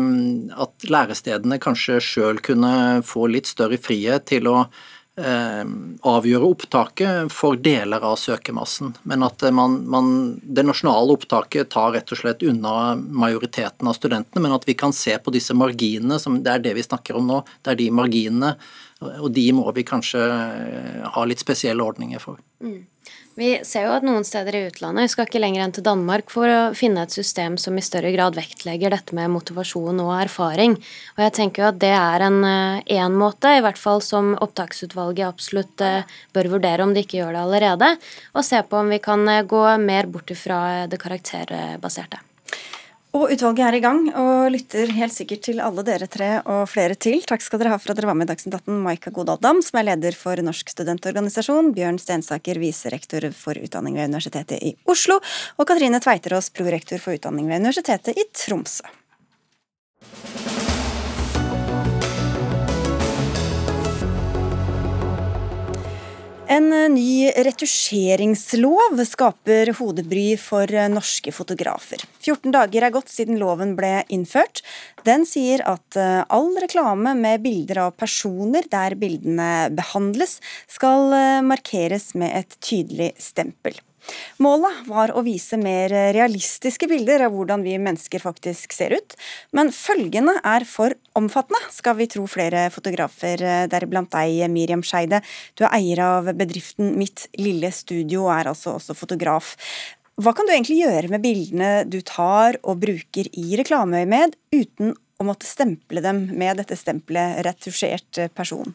at lærestedene kanskje sjøl kunne få litt større frihet til å Eh, avgjøre opptaket for deler av søkermassen. Men at man, man, det nasjonale opptaket tar rett og slett unna majoriteten av studentene, men at vi kan se på disse marginene, som det er det vi snakker om nå. Det er de marginene, og de må vi kanskje ha litt spesielle ordninger for. Mm. Vi ser jo at noen steder i utlandet, vi skal ikke lenger enn til Danmark for å finne et system som i større grad vektlegger dette med motivasjon og erfaring. Og jeg tenker jo at det er en én eh, måte, i hvert fall som opptaksutvalget absolutt eh, bør vurdere om de ikke gjør det allerede, og se på om vi kan eh, gå mer bort ifra det karakterbaserte. Og utvalget er i gang og lytter helt sikkert til alle dere tre og flere til. Takk skal dere ha for at dere var med i Dagsnytt 18, Maika Godal som er leder for Norsk studentorganisasjon, Bjørn Stensaker, viserektor for utdanning ved Universitetet i Oslo, og Katrine Tveiterås, prorektor for utdanning ved Universitetet i Tromsø. En eh, ny retusjeringslov skaper hodebry for eh, norske fotografer. 14 dager er gått siden loven ble innført. Den sier at eh, all reklame med bilder av personer der bildene behandles, skal markeres med et tydelig stempel. Målet var å vise mer realistiske bilder av hvordan vi mennesker faktisk ser ut, men følgene er for omfattende, skal vi tro flere fotografer, deriblant deg, Miriam Skeide. Du er eier av bedriften Mitt lille studio og er altså også fotograf. Hva kan du egentlig gjøre med bildene du tar og bruker i reklameøyemed, uten å måtte stemple dem med dette stempelet 'retusjert person'?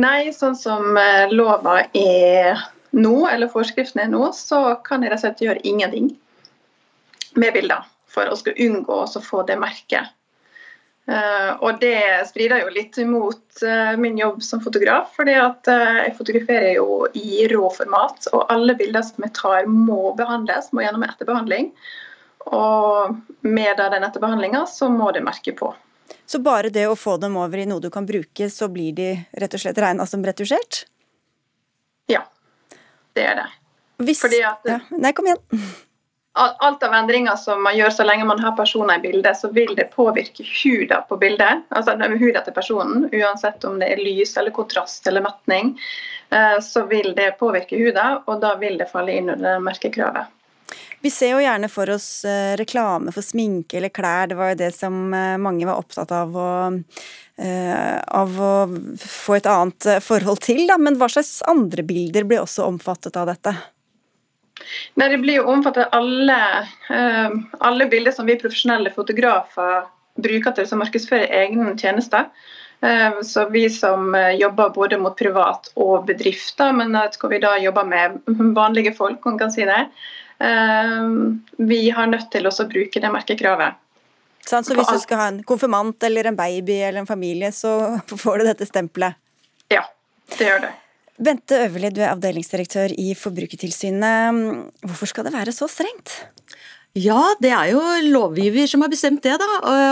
Nei, sånn som eh, lova er nå, eller forskriften er nå, så kan jeg rett og slett gjøre ingenting med bilder for å skulle unngå å få det merket. Uh, og det strider jo litt imot uh, min jobb som fotograf, fordi at uh, jeg fotograferer jo i rå format, og alle bilder som jeg tar må behandles, må gjennom etterbehandling. Og med den etterbehandlinga så må det merke på. Så bare det å få dem over i noe du kan bruke, så blir de rett og slett regna som retusjert? Ja. Det er det. Hvis, Fordi at ja. Nei, kom igjen. Alt av endringer som man gjør så lenge man har personer i bildet, så vil det påvirke huden på bildet. Altså huden til personen, uansett om det er lys eller kontrast eller metning. Eh, så vil det påvirke huden, og da vil det falle inn under merkekravet. Vi ser jo gjerne for oss eh, reklame for sminke eller klær, det var jo det som eh, mange var opptatt av å av å få et annet eh, forhold til, da. Men hva slags andre bilder blir også omfattet av dette? Nei, Det blir jo omfattet alle, eh, alle bilder som vi profesjonelle fotografer bruker til å markedsføre egne tjenester. Så vi som jobber både mot privat og bedrifter, men skal vi da jobber med <laughs> vanlige folk, om man kan si det, vi har nødt til å bruke det merkekravet. Så hvis du skal ha en konfirmant eller en baby eller en familie, så <laughs> får du dette stempelet? Ja, det gjør det. Bente Øverli, du er avdelingsdirektør i Forbrukertilsynet. Hvorfor skal det være så strengt? Ja, det er jo lovgiver som har bestemt det, da.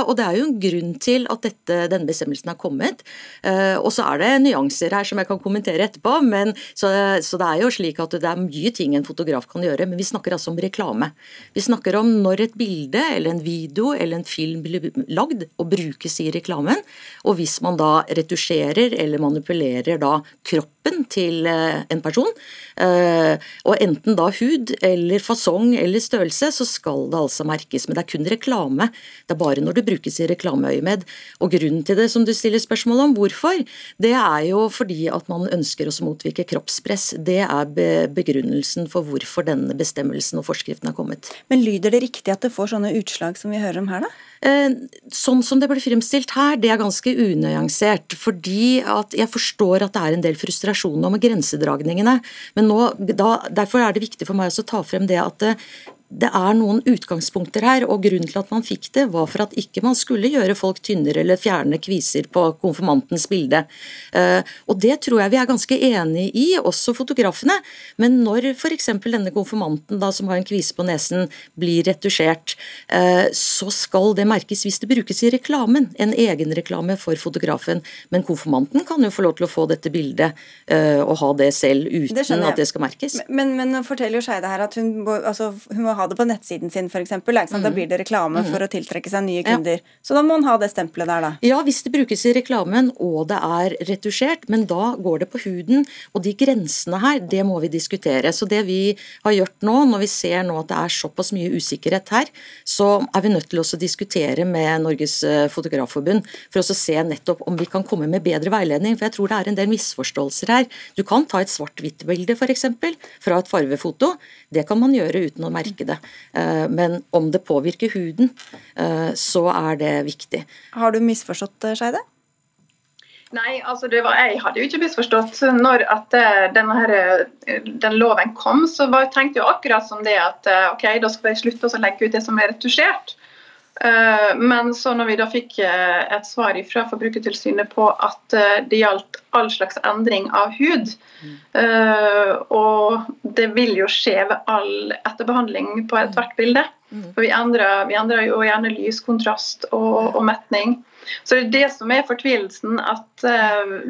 Og det er jo en grunn til at dette, denne bestemmelsen har kommet. Eh, og så er det nyanser her som jeg kan kommentere etterpå. Men, så, så, det er jo slik at det er mye ting en fotograf kan gjøre. Men vi snakker altså om reklame. Vi snakker om når et bilde eller en video eller en film blir lagd og brukes i reklamen. Og hvis man da retusjerer eller manipulerer da kroppen til eh, en person, eh, og enten da hud eller fasong eller størrelse, så skal det altså merkes. Men det er kun reklame. Det er bare når det brukes i reklameøyemed. Og grunnen til det, som du stiller spørsmål om, hvorfor, det er jo fordi at man ønsker å motvirke kroppspress. Det er begrunnelsen for hvorfor denne bestemmelsen og forskriften har kommet. Men lyder det riktig at det får sånne utslag som vi hører om her, da? Eh, sånn som det blir fremstilt her, det er ganske unyansert. Fordi at jeg forstår at det er en del frustrasjon om grensedragningene. Men nå, da, derfor er det viktig for meg å ta frem det at det, er noen utgangspunkter her, og grunnen til at man fikk det, var for at ikke man skulle gjøre folk tynnere eller fjerne kviser på konfirmantens bilde. Eh, og det tror jeg vi er ganske enig i, også fotografene. Men når f.eks. denne konfirmanten da, som har en kvise på nesen, blir retusjert, eh, så skal det merkes hvis det brukes i reklamen. En egenreklame for fotografen. Men konfirmanten kan jo få lov til å få dette bildet eh, og ha det selv uten det at det skal merkes. Men, men, men forteller jo Skeide her at hun, altså, hun må ha det på nettsiden sin, f.eks. Mm. Da blir det reklame mm. for å tiltrekke seg nye kunder. Ja. Så da må man ha det stempelet der, da. Ja, hvis det brukes i reklamen og det er retusjert, men da går det på huden. Og de grensene her, det må vi diskutere. Så det vi har gjort nå, når vi ser nå at det er såpass mye usikkerhet her, så er vi nødt til å diskutere med Norges eh, Fotografforbund for å se nettopp om vi kan komme med bedre veiledning. For jeg tror det er en del misforståelser her. Du kan ta et svart-hvitt-bilde f.eks. fra et farvefoto. Det kan man gjøre uten å merke det. Eh, men om det påvirker huden, eh, så er det viktig. Har du misforstått, eh, Skeide? Nei, altså var, jeg hadde jo ikke misforstått. Når at her, den loven kom, så var, tenkte jeg akkurat som det at ok, da skal jeg slutte å legge ut det som er retusjert. Eh, men så når vi da fikk eh, et svar fra Forbrukertilsynet på at eh, det gjaldt all slags endring av hud, mm. og det vil jo skje ved all etterbehandling på ethvert bilde. Mm. For vi endrer, vi endrer, jo gjerne lyskontrast og, og metning. Så det er det som er fortvilelsen, at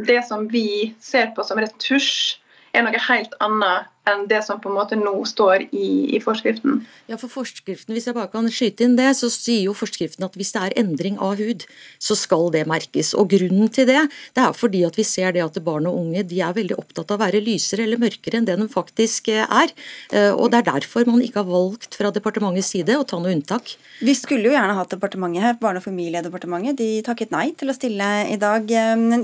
det som vi ser på som retusj, er noe helt annet enn det som på en måte nå står i, i, forskriften. Ja, for forskriften, Hvis jeg bare kan skyte inn det, så sier jo forskriften at hvis det er endring av hud, så skal det merkes. Og Grunnen til det det er fordi at vi ser det at barn og unge de er veldig opptatt av å være lysere eller mørkere enn det de faktisk eh, er. Eh, og Det er derfor man ikke har valgt fra departementets side å ta noe unntak. Vi skulle jo gjerne hatt departementet her, Barne- og familiedepartementet. De takket nei til å stille i dag.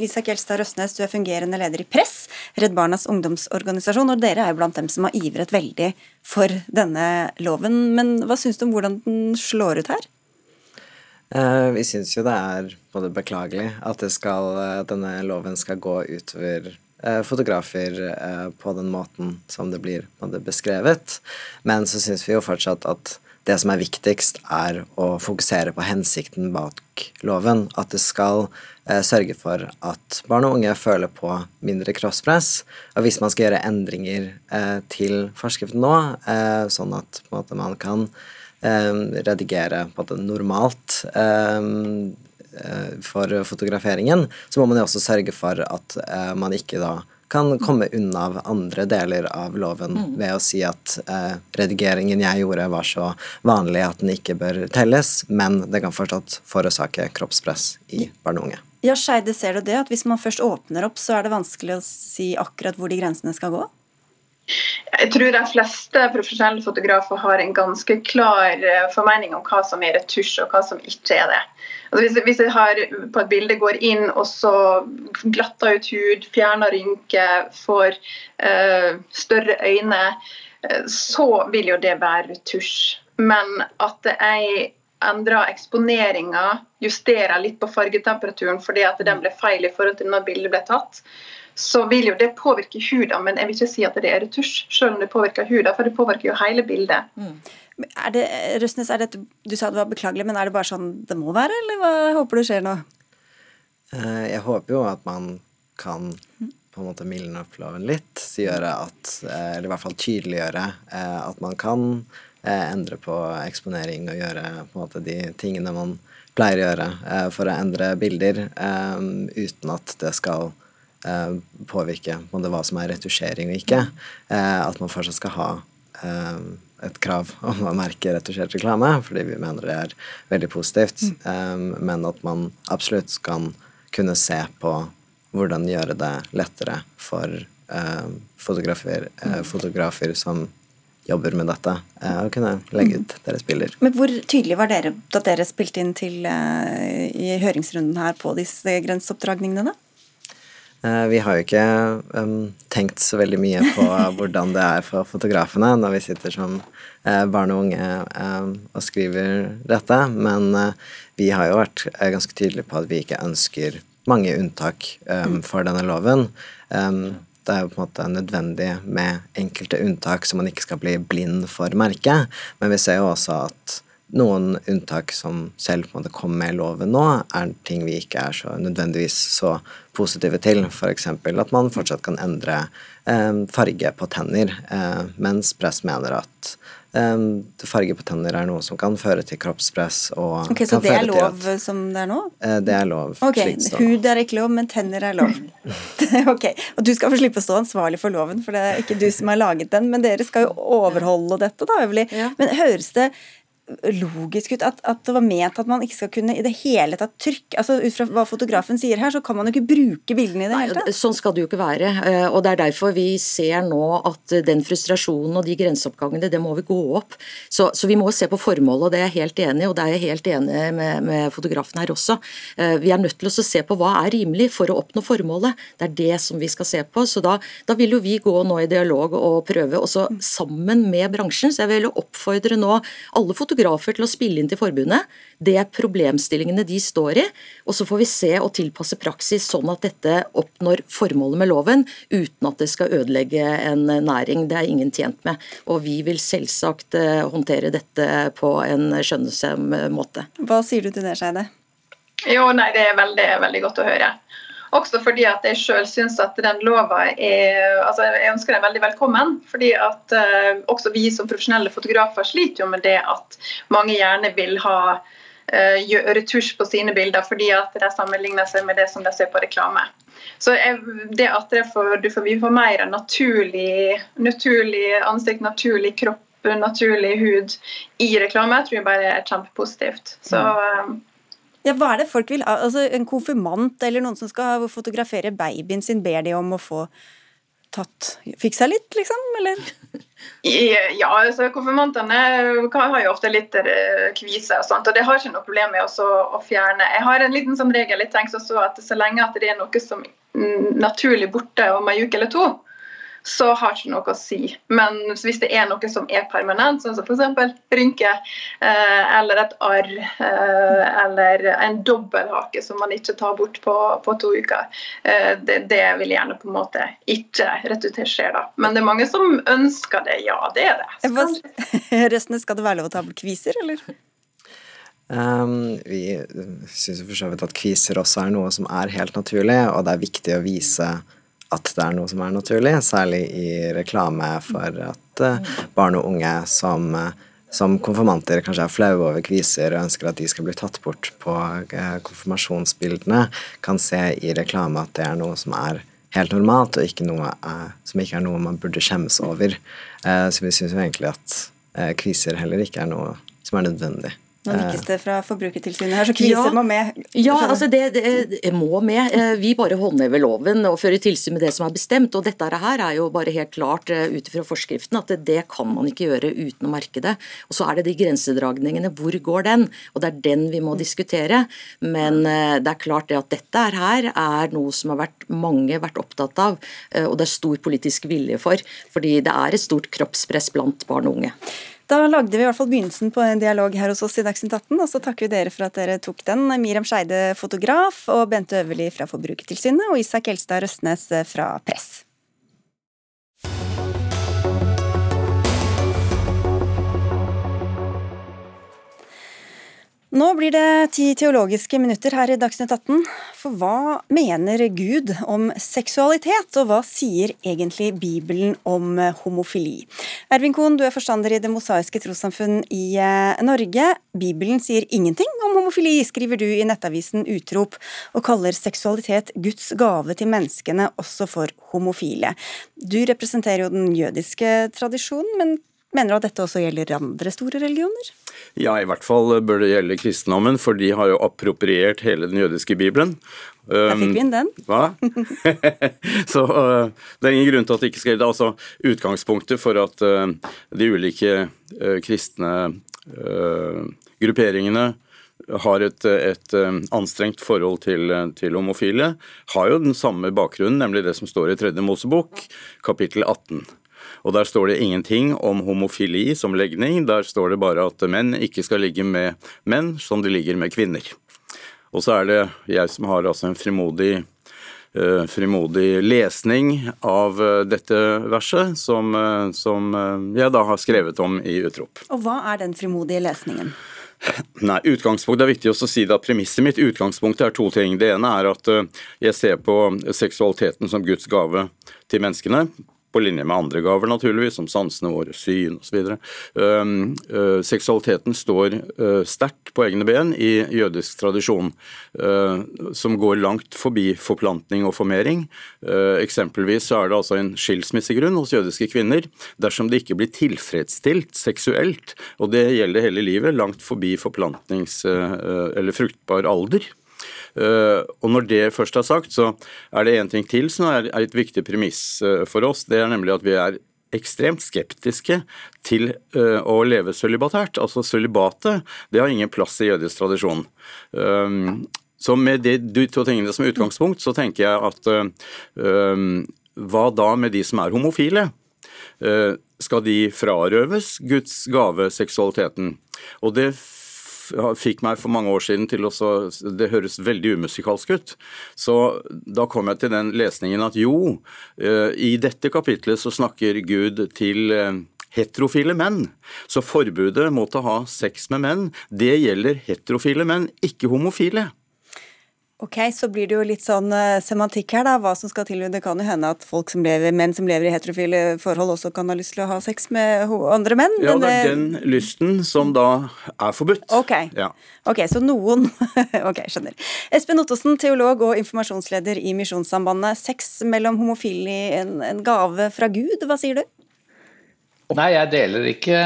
Isak Gjelstad Røsnes, du er fungerende leder i Press, Redd Barnas ungdomsorganisasjon. og dere er jo blant dem som har ivret veldig for denne loven. Men hva syns du om hvordan den slår ut her? Eh, vi syns jo det er både beklagelig at skal, eh, denne loven skal gå utover eh, fotografer på den måten som det blir beskrevet. Men så syns vi jo fortsatt at det som er viktigst, er å fokusere på hensikten bak loven. At det skal eh, sørge for at barn og unge føler på mindre kroppspress. Og hvis man skal gjøre endringer eh, til forskriften nå, eh, sånn at måte, man kan eh, redigere på det normalt eh, eh, for fotograferingen, så må man jo også sørge for at man ikke da kan komme unna av andre deler av loven mm. ved å si at eh, redigeringen jeg gjorde, var så vanlig at den ikke bør telles, men det kan fortsatt forårsake kroppspress i barn og unge. Ja, Skeide, ser du det? At hvis man først åpner opp, så er det vanskelig å si akkurat hvor de grensene skal gå? Jeg tror de fleste profesjonelle fotografer har en ganske klar eh, formening om hva som er retusj og hva som ikke er det. Hvis, hvis, jeg har på et bilde går inn og så glatter ut hud, fjerner rynker, får uh, større øyne, uh, så vil jo det være retusj. Men at jeg endrer eksponeringa, justerer litt på fargetemperaturen fordi at den ble feil i forhold til når bildet ble tatt, så vil jo det påvirke huden, men jeg vil ikke si at det er retusj, selv om det påvirker huden, for det påvirker jo hele bildet. Mm. Er det, Røsnes, er det, du sa det var beklagelig, men er det bare sånn det må være, eller hva håper du skjer nå? Eh, jeg håper jo at man kan på en måte mildne opp loven litt. Gjøre at, eh, eller i hvert fall tydeliggjøre eh, at man kan endre på eksponering og gjøre på en måte de tingene man pleier å gjøre for å endre bilder, uten at det skal påvirke på hva som er retusjering og ikke. At man fortsatt skal ha et krav <laughs> om å merke retusjert reklame, fordi vi mener det er veldig positivt, men at man absolutt kan kunne se på hvordan gjøre det lettere for fotografer, fotografer som jobber med dette, uh, å kunne legge ut deres bilder. Men Hvor tydelig var dere da dere spilte inn til uh, i høringsrunden her på disse grenseoppdragningene? da? Uh, vi har jo ikke um, tenkt så veldig mye på <laughs> hvordan det er for fotografene når vi sitter som uh, barn og unge um, og skriver dette, men vi har jo vært ganske tydelige på at vi ikke ønsker mange unntak um, for denne loven. Det er jo på en måte nødvendig med enkelte unntak, så man ikke skal bli blind for merket. Men vi ser jo også at noen unntak som selv på en måte kom med i loven nå, er ting vi ikke er så nødvendigvis så positive til. F.eks. at man fortsatt kan endre eh, farge på tenner, eh, mens press mener at eh, farge på tenner er noe som kan føre til kroppspress. Og ok, Så det er lov at, som det er nå? Uh, det er lov. Ok, Hud er ikke lov, men tenner er lov. <laughs> ok, Og du skal få slippe å stå ansvarlig for loven, for det er ikke du som har laget den. Men dere skal jo overholde dette, da, øvrig. Ja. Men høres det logisk ut at, at, det var ment at man ikke skal kunne i det hele tatt trykke altså Ut fra hva fotografen sier her, så kan man jo ikke bruke bildene i det hele tatt. Sånn skal det jo ikke være. Eh, og Det er derfor vi ser nå at den frustrasjonen og de grenseoppgangene, det må vi gå opp. Så, så vi må se på formålet, og det er jeg helt enig i. Og det er jeg helt enig med, med fotografen her også. Eh, vi er nødt til å se på hva er rimelig for å oppnå formålet. Det er det som vi skal se på. Så da, da vil jo vi gå nå i dialog og prøve, også sammen med bransjen. Så jeg vil jo oppfordre nå alle fotografer fotografer til å spille inn til forbundet. Det er problemstillingene de står i. Og så får vi se og tilpasse praksis sånn at dette oppnår formålet med loven, uten at det skal ødelegge en næring. Det er ingen tjent med. Og vi vil selvsagt eh, håndtere dette på en skjønnsom måte. Hva sier du til det, Skeide? Jo, nei, Det er veldig, veldig godt å høre. Også fordi at jeg sjøl syns at den lova er altså Jeg ønsker den veldig velkommen. fordi at uh, også vi som profesjonelle fotografer sliter jo med det at mange gjerne vil ha uh, retusj på sine bilder fordi at de sammenligner seg med det som de ser på reklame. Så jeg, det at det får, du får, vi får mer naturlig, naturlig ansikt, naturlig kropp, naturlig hud i reklame, tror jeg bare er kjempepositivt. Så um, ja, Hva er det folk vil? Altså, En konfirmant eller noen som skal fotografere babyen sin, ber de om å få tatt Fiksa litt, liksom? Eller? <laughs> Ja, altså konfirmantene har jo ofte litt kviser kvise og sånt, og det har ikke noe problem med også å fjerne. Jeg har en liten sånn regel jeg tenker også at så lenge at det er noe som naturlig borte om en uke eller to, så har det ikke noe å si. Men hvis det er noe som er permanent, sånn som f.eks. rynke eh, eller et arr eh, eller en dobbelthake som man ikke tar bort på, på to uker, eh, det, det, vil gjerne på en måte ikke retusjere. da. Men det er mange som ønsker det. Ja, det er det. <laughs> Røstene, skal det være lov å ta bort kviser, eller? Um, vi syns for så vidt at kviser også er noe som er helt naturlig, og det er viktig å vise at det er noe som er naturlig, særlig i reklame for at uh, barn og unge som, uh, som konfirmanter kanskje er flaue over kviser og ønsker at de skal bli tatt bort på uh, konfirmasjonsbildene, kan se i reklame at det er noe som er helt normalt, og ikke noe, som ikke er noe man burde skjemmes over. så vi syns egentlig at kviser heller ikke er noe som er nødvendig. Nå nikkes det fra Forbrukertilsynet her, så kviser ja, må med. Ja, altså det, det, må med. Eh, vi bare håndhever loven og fører tilsyn med det som er bestemt. og Dette her er jo bare helt klart eh, ut fra forskriften at det, kan man ikke gjøre uten å merke det. Og Så er det de grensedragningene. Hvor går den? Og Det er den vi må diskutere. Men eh, det er klart det at dette her er noe som har vært mange vært opptatt av, og det er stor politisk vilje for. Fordi det er et stort kroppspress blant barn og unge. Da lagde vi i hvert fall begynnelsen på en dialog her hos oss i Dagsnytt 18, og så takker vi dere for at dere tok den. Miriam Skeide, fotograf, og Bente Øverli fra Forbrukertilsynet, og Isak Elstad Røstnes fra Press. Nå blir det ti teologiske minutter her i Dagsnytt 18. For hva mener Gud om seksualitet, og hva sier egentlig Bibelen om homofili? Ervin Kohn, du er forstander i Det mosaiske trossamfunn i eh, Norge. Bibelen sier ingenting om homofili, skriver du i nettavisen Utrop, og kaller seksualitet Guds gave til menneskene, også for homofile. Du representerer jo den jødiske tradisjonen, men mener du at dette også gjelder andre store religioner? Ja, i hvert fall bør det gjelde kristendommen, for de har jo appropriert hele den jødiske bibelen. Der fikk vi inn den. Hva? <laughs> så uh, det er ingen grunn til at det ikke skal gjelde. Altså, utgangspunktet for at uh, de ulike uh, kristne grupperingene har et, et anstrengt forhold til, til, homofile, har jo den samme bakgrunnen, nemlig det som står i tredje Mosebok, kapittel 18. Og Der står det ingenting om homofili som legning, der står det bare at menn ikke skal ligge med menn som de ligger med kvinner. Og så er det jeg som har altså en frimodig, uh, frimodig lesning av uh, dette verset, som, uh, som jeg da har skrevet om i Utrop. Og hva er den frimodige lesningen? Nei, utgangspunktet er viktig å si at Premisset mitt utgangspunktet er to ting. Det ene er at jeg ser på seksualiteten som Guds gave til menneskene på linje med andre gaver, naturligvis, som sansene våre, syn osv. Uh, uh, seksualiteten står uh, sterkt på egne ben i jødisk tradisjon, uh, som går langt forbi forplantning og formering. Uh, eksempelvis er det altså en skilsmissegrunn hos jødiske kvinner dersom de ikke blir tilfredsstilt seksuelt, og det gjelder hele livet, langt forbi forplantnings- eller fruktbar alder. Eh, og Når det først er sagt, så er det én ting til som er et viktig premiss eh, for oss. Det er nemlig at vi er ekstremt skeptiske til uh, å leve sølibatært. Altså Sølibatet det har ingen plass i jødisk tradisjon. Så med de, de, to tingene som utgangspunkt, så tenker jeg at hva da med de som er homofile? Skal de frarøves Guds gave, seksualiteten? Og det fikk meg for mange år siden til å Det høres veldig umusikalsk ut. Så da kom jeg til den lesningen at jo, eh, i dette kapitlet så snakker Gud til eh, heterofile menn. Så forbudet mot å ha sex med menn, det gjelder heterofile menn, ikke homofile. Ok, Så blir det jo litt sånn uh, semantikk her, da. Hva som skal til. Det kan jo hende at folk som lever, menn som lever i heterofile forhold, også kan ha lyst til å ha sex med andre menn. Ja, det er den lysten som da er forbudt. Ok, ja. ok, så noen <laughs> Ok, skjønner. Espen Ottosen, teolog og informasjonsleder i Misjonssambandet. Sex mellom homofile, en, en gave fra Gud, hva sier du? Nei, jeg deler ikke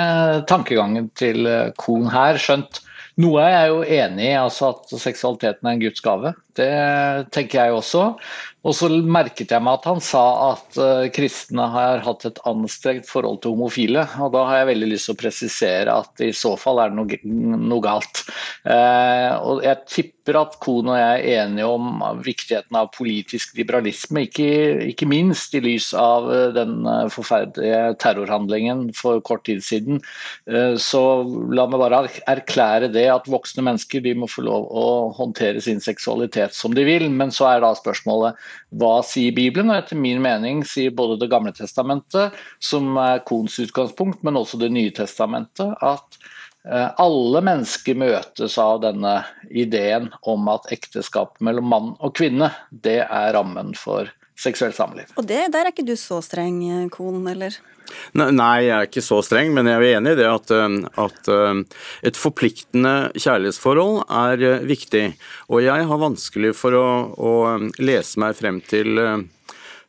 tankegangen til Kohn her, skjønt noe er jeg jo enig i, altså at seksualiteten er en Guds gave. Det tenker jeg også. Og så merket jeg meg at han sa at uh, kristne har hatt et anstrengt forhold til homofile. Og da har jeg veldig lyst til å presisere at i så fall er det noe, noe galt. Eh, og jeg tipper at Kohn og jeg er enige om viktigheten av politisk liberalisme, ikke, ikke minst i lys av uh, den forferdelige terrorhandlingen for kort tid siden. Så la meg bare erklære det at voksne mennesker de må få lov å håndtere sin seksualitet som de vil. Men så er da spørsmålet hva sier Bibelen? Og etter min mening sier både Det gamle testamentet, som er Kohns utgangspunkt, men også Det nye testamentet, at eh, alle mennesker møtes av denne ideen om at ekteskap mellom mann og kvinne, det er rammen for seksuelt samliv. Og det, der er ikke du så streng, Kohn, eller? Nei, jeg er ikke så streng, men jeg er enig i det at, um, at um, et forpliktende kjærlighetsforhold er uh, viktig. Og jeg har vanskelig for å, å lese meg frem til uh,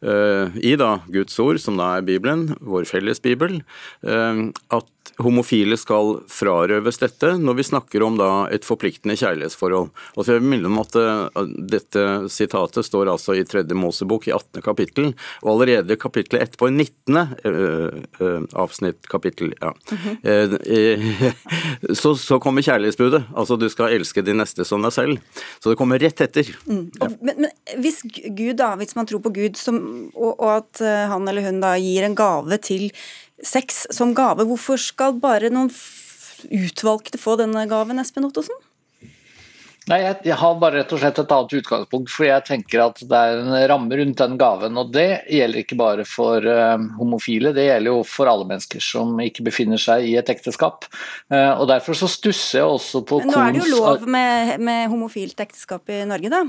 i da Guds ord, som da er Bibelen, vår felles bibel, at homofile skal frarøves dette når vi snakker om da et forpliktende kjærlighetsforhold. Og så jeg vil om at uh, Dette sitatet står altså i tredje Mosebok i 18. kapittel, og allerede kapittelet etterpå, i 19. Uh, uh, avsnitt, kapittel, ja. Mm -hmm. <laughs> så, så, kommer kjærlighetsbudet. Altså du skal elske de neste som deg selv. Så det kommer rett etter. Mm. Og, men, men, hvis Gud da, hvis man tror på Gud, som, og, og at han eller hun da gir en gave til sex som gave. Hvorfor skal bare noen utvalgte få denne gaven, Espen Ottosen? Nei, jeg, har bare rett og slett et annet utgangspunkt. For jeg tenker at det er en ramme rundt den gaven. Og det gjelder ikke bare for uh, homofile, det gjelder jo for alle mennesker som ikke befinner seg i et ekteskap. Uh, og derfor så stusser jeg også på Men nå er det jo lov med, med homofilt ekteskap i Norge, da?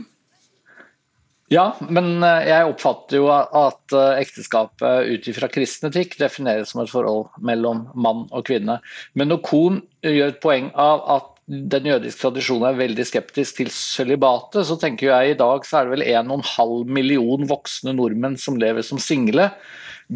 Ja, men eh, jeg oppfatter jo at ekteskapet ut ifra kristen etikk defineres som et forhold mellom mann og kvinne. Men når Kohn gjør et poeng av at den jødiske tradisjonen er veldig skeptisk til sølibatet, så tenker jeg i dag så er det vel 1,5 million voksne nordmenn som lever som single.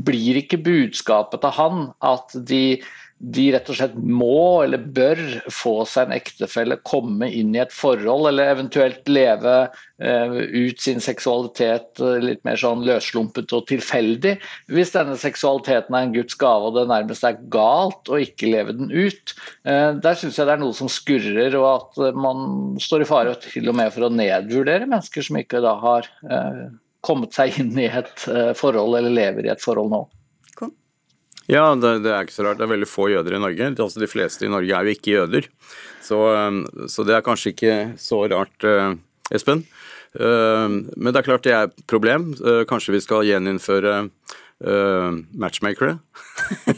Blir ikke budskapet til han at de de rett og slett må eller bør få seg en ektefelle, komme inn i et forhold, eller eventuelt leve eh, ut sin seksualitet uh, litt mer sånn løsslumpet og tilfeldig. Hvis denne seksualiteten er en Guds gave og det nærmest er galt å ikke leve den ut. Eh, der syns jeg det er noe som skurrer, og at man står i fare til og med for å nedvurdere mennesker som ikke da har kommet seg inn i et forhold eller lever i et forhold nå. Ja, det, det, er ikke så rart. Det er veldig få jøder i Norge. Altså, de fleste i Norge er jo ikke jøder. Så, um, så det er kanskje ikke så rart, uh, Espen. Uh, men det er klart det er et problem. Uh, kanskje vi skal gjeninnføre matchmakere? <laughs>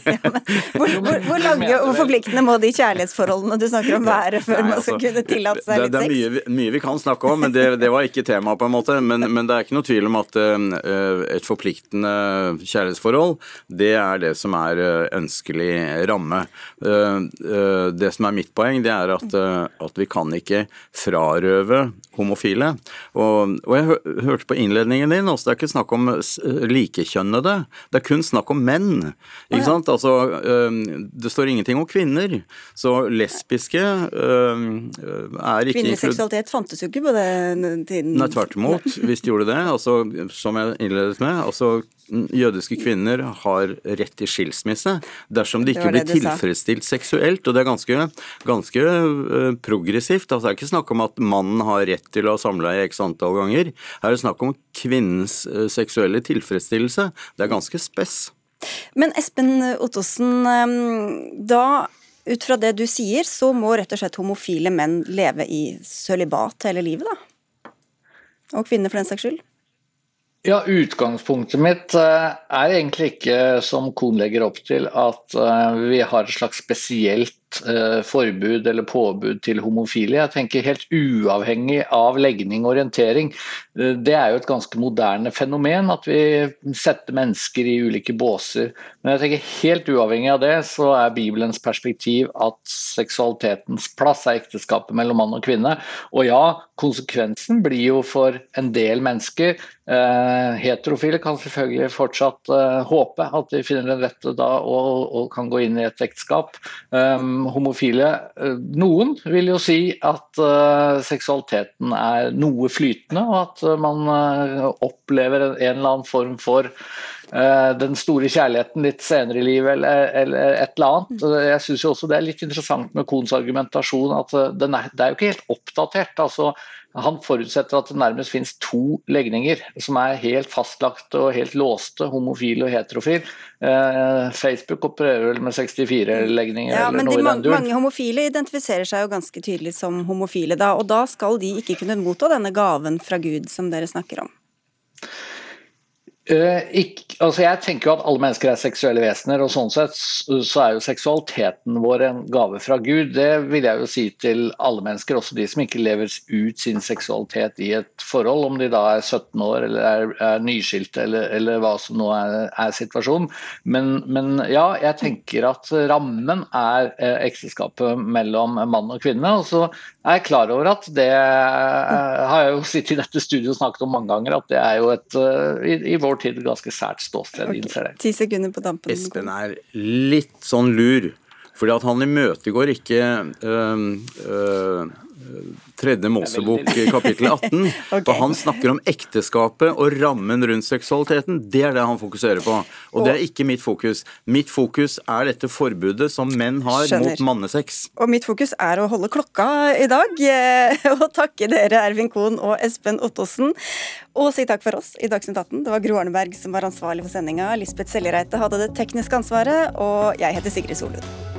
hvor, hvor, hvor, lange og forpliktende må de kjærlighetsforholdene du snakker om være før man skal altså, kunne tillate seg litt sex? Det er mye, mye, vi kan snakke om, men det, det var ikke tema på en måte. Men, men, det er ikke noe tvil om at uh, et forpliktende kjærlighetsforhold, det er det som er uh, ønskelig ramme. Uh, det som er mitt poeng, det er at, at vi kan ikke frarøve homofile. Og, og jeg hørte på innledningen din, også, det er ikke snakk om likekjønnede, det er kun snakk om menn. Ikke sant? Altså, det står ingenting om kvinner. Så lesbiske er ikke Kvinnelig seksualitet fantes jo ikke på den tiden. Nei, tvert imot. <laughs> Hvis de gjorde det, altså, som jeg innledet med. altså jødiske kvinner har rett til skilsmisse dersom de ikke blir tilfredsstilt seksuelt. Og det er ganske, ganske progressivt. Altså, det er ikke snakk om at mannen har rett til å ha samleie x antall ganger. Her er det snakk om kvinnens seksuelle tilfredsstillelse. Det er ganske spess. Men Espen Ottosen, ehm, da ut fra det du sier, så må rett og slett homofile menn leve i sølibat hele livet, da? Og kvinner, for den saks skyld? Ja, Utgangspunktet mitt eh, er egentlig ikke, som Kohn legger opp til, at eh, vi har et slags spesielt eh, forbud eller påbud til homofile. Jeg tenker helt uavhengig av legning og orientering. Det er jo et ganske moderne fenomen at vi setter mennesker i ulike båser. Men jeg tenker helt uavhengig av det, så er Bibelens perspektiv at seksualitetens plass er ekteskapet mellom mann og kvinne. Og ja, konsekvensen blir jo for en del mennesker eh, Heterofile kan selvfølgelig fortsatt eh, håpe at de finner den rette da og, og kan gå inn i et ekteskap. Um, homofile. Noen vil jo si at uh, seksualiteten er noe flytende, og at man uh, opplever en, eller annen form for den store kjærligheten litt senere i livet eller, eller et eller annet. Jeg syns også det er litt interessant med Kohns argumentasjon at er, det er jo ikke helt oppdatert. altså han forutsetter at det nærmest finnes to legninger som er helt fastlagt og helt låste, homofil og heterofil. Eh, Facebook opererer vel med 64-legninger ja, eller noe i den duren. Mange homofile identifiserer seg jo ganske tydelig som homofile da, og da skal de ikke kunne motta denne gaven fra Gud som dere snakker om? Uh, altså jeg tenker jo at alle mennesker er seksuelle vesener, og sånn sett så er jo seksualiteten vår en gave fra Gud. Det vil jeg jo si til alle mennesker, også de som ikke lever ut sin seksualitet i et forhold, om de da er 17 år eller er, er nyskilte eller, eller, hva som nå er, er situasjonen. Men, men, ja, jeg tenker at rammen er eh, ekteskapet mellom mann og kvinne. og så er jeg klar over at det eh, har jeg jo sittet i dette studioet og snakket om mange ganger, at det er jo et eh, i, i vår et ganske sært ståsted. Okay. innser det. Ti sekunder på dampen. Espen er litt sånn lur, fordi at han imøtegår ikke øh, øh, tredje Mosebok kapittel 18. <laughs> okay. For han snakker om ekteskapet og rammen rundt seksualiteten. Det er det han fokuserer på. Og, og det er ikke mitt fokus. Mitt fokus er dette forbudet som menn har skjønner. mot mannesex. Og mitt fokus er å holde klokka i dag. <laughs> Og takke dere, Ervin Kohn og Espen Ottosen. Og si takk for oss i Dagsnytt 18. Det var Gro Arneberg som var ansvarlig for sendinga. Lisbeth Seljereite hadde det tekniske ansvaret. Og jeg heter Sigrid Solund.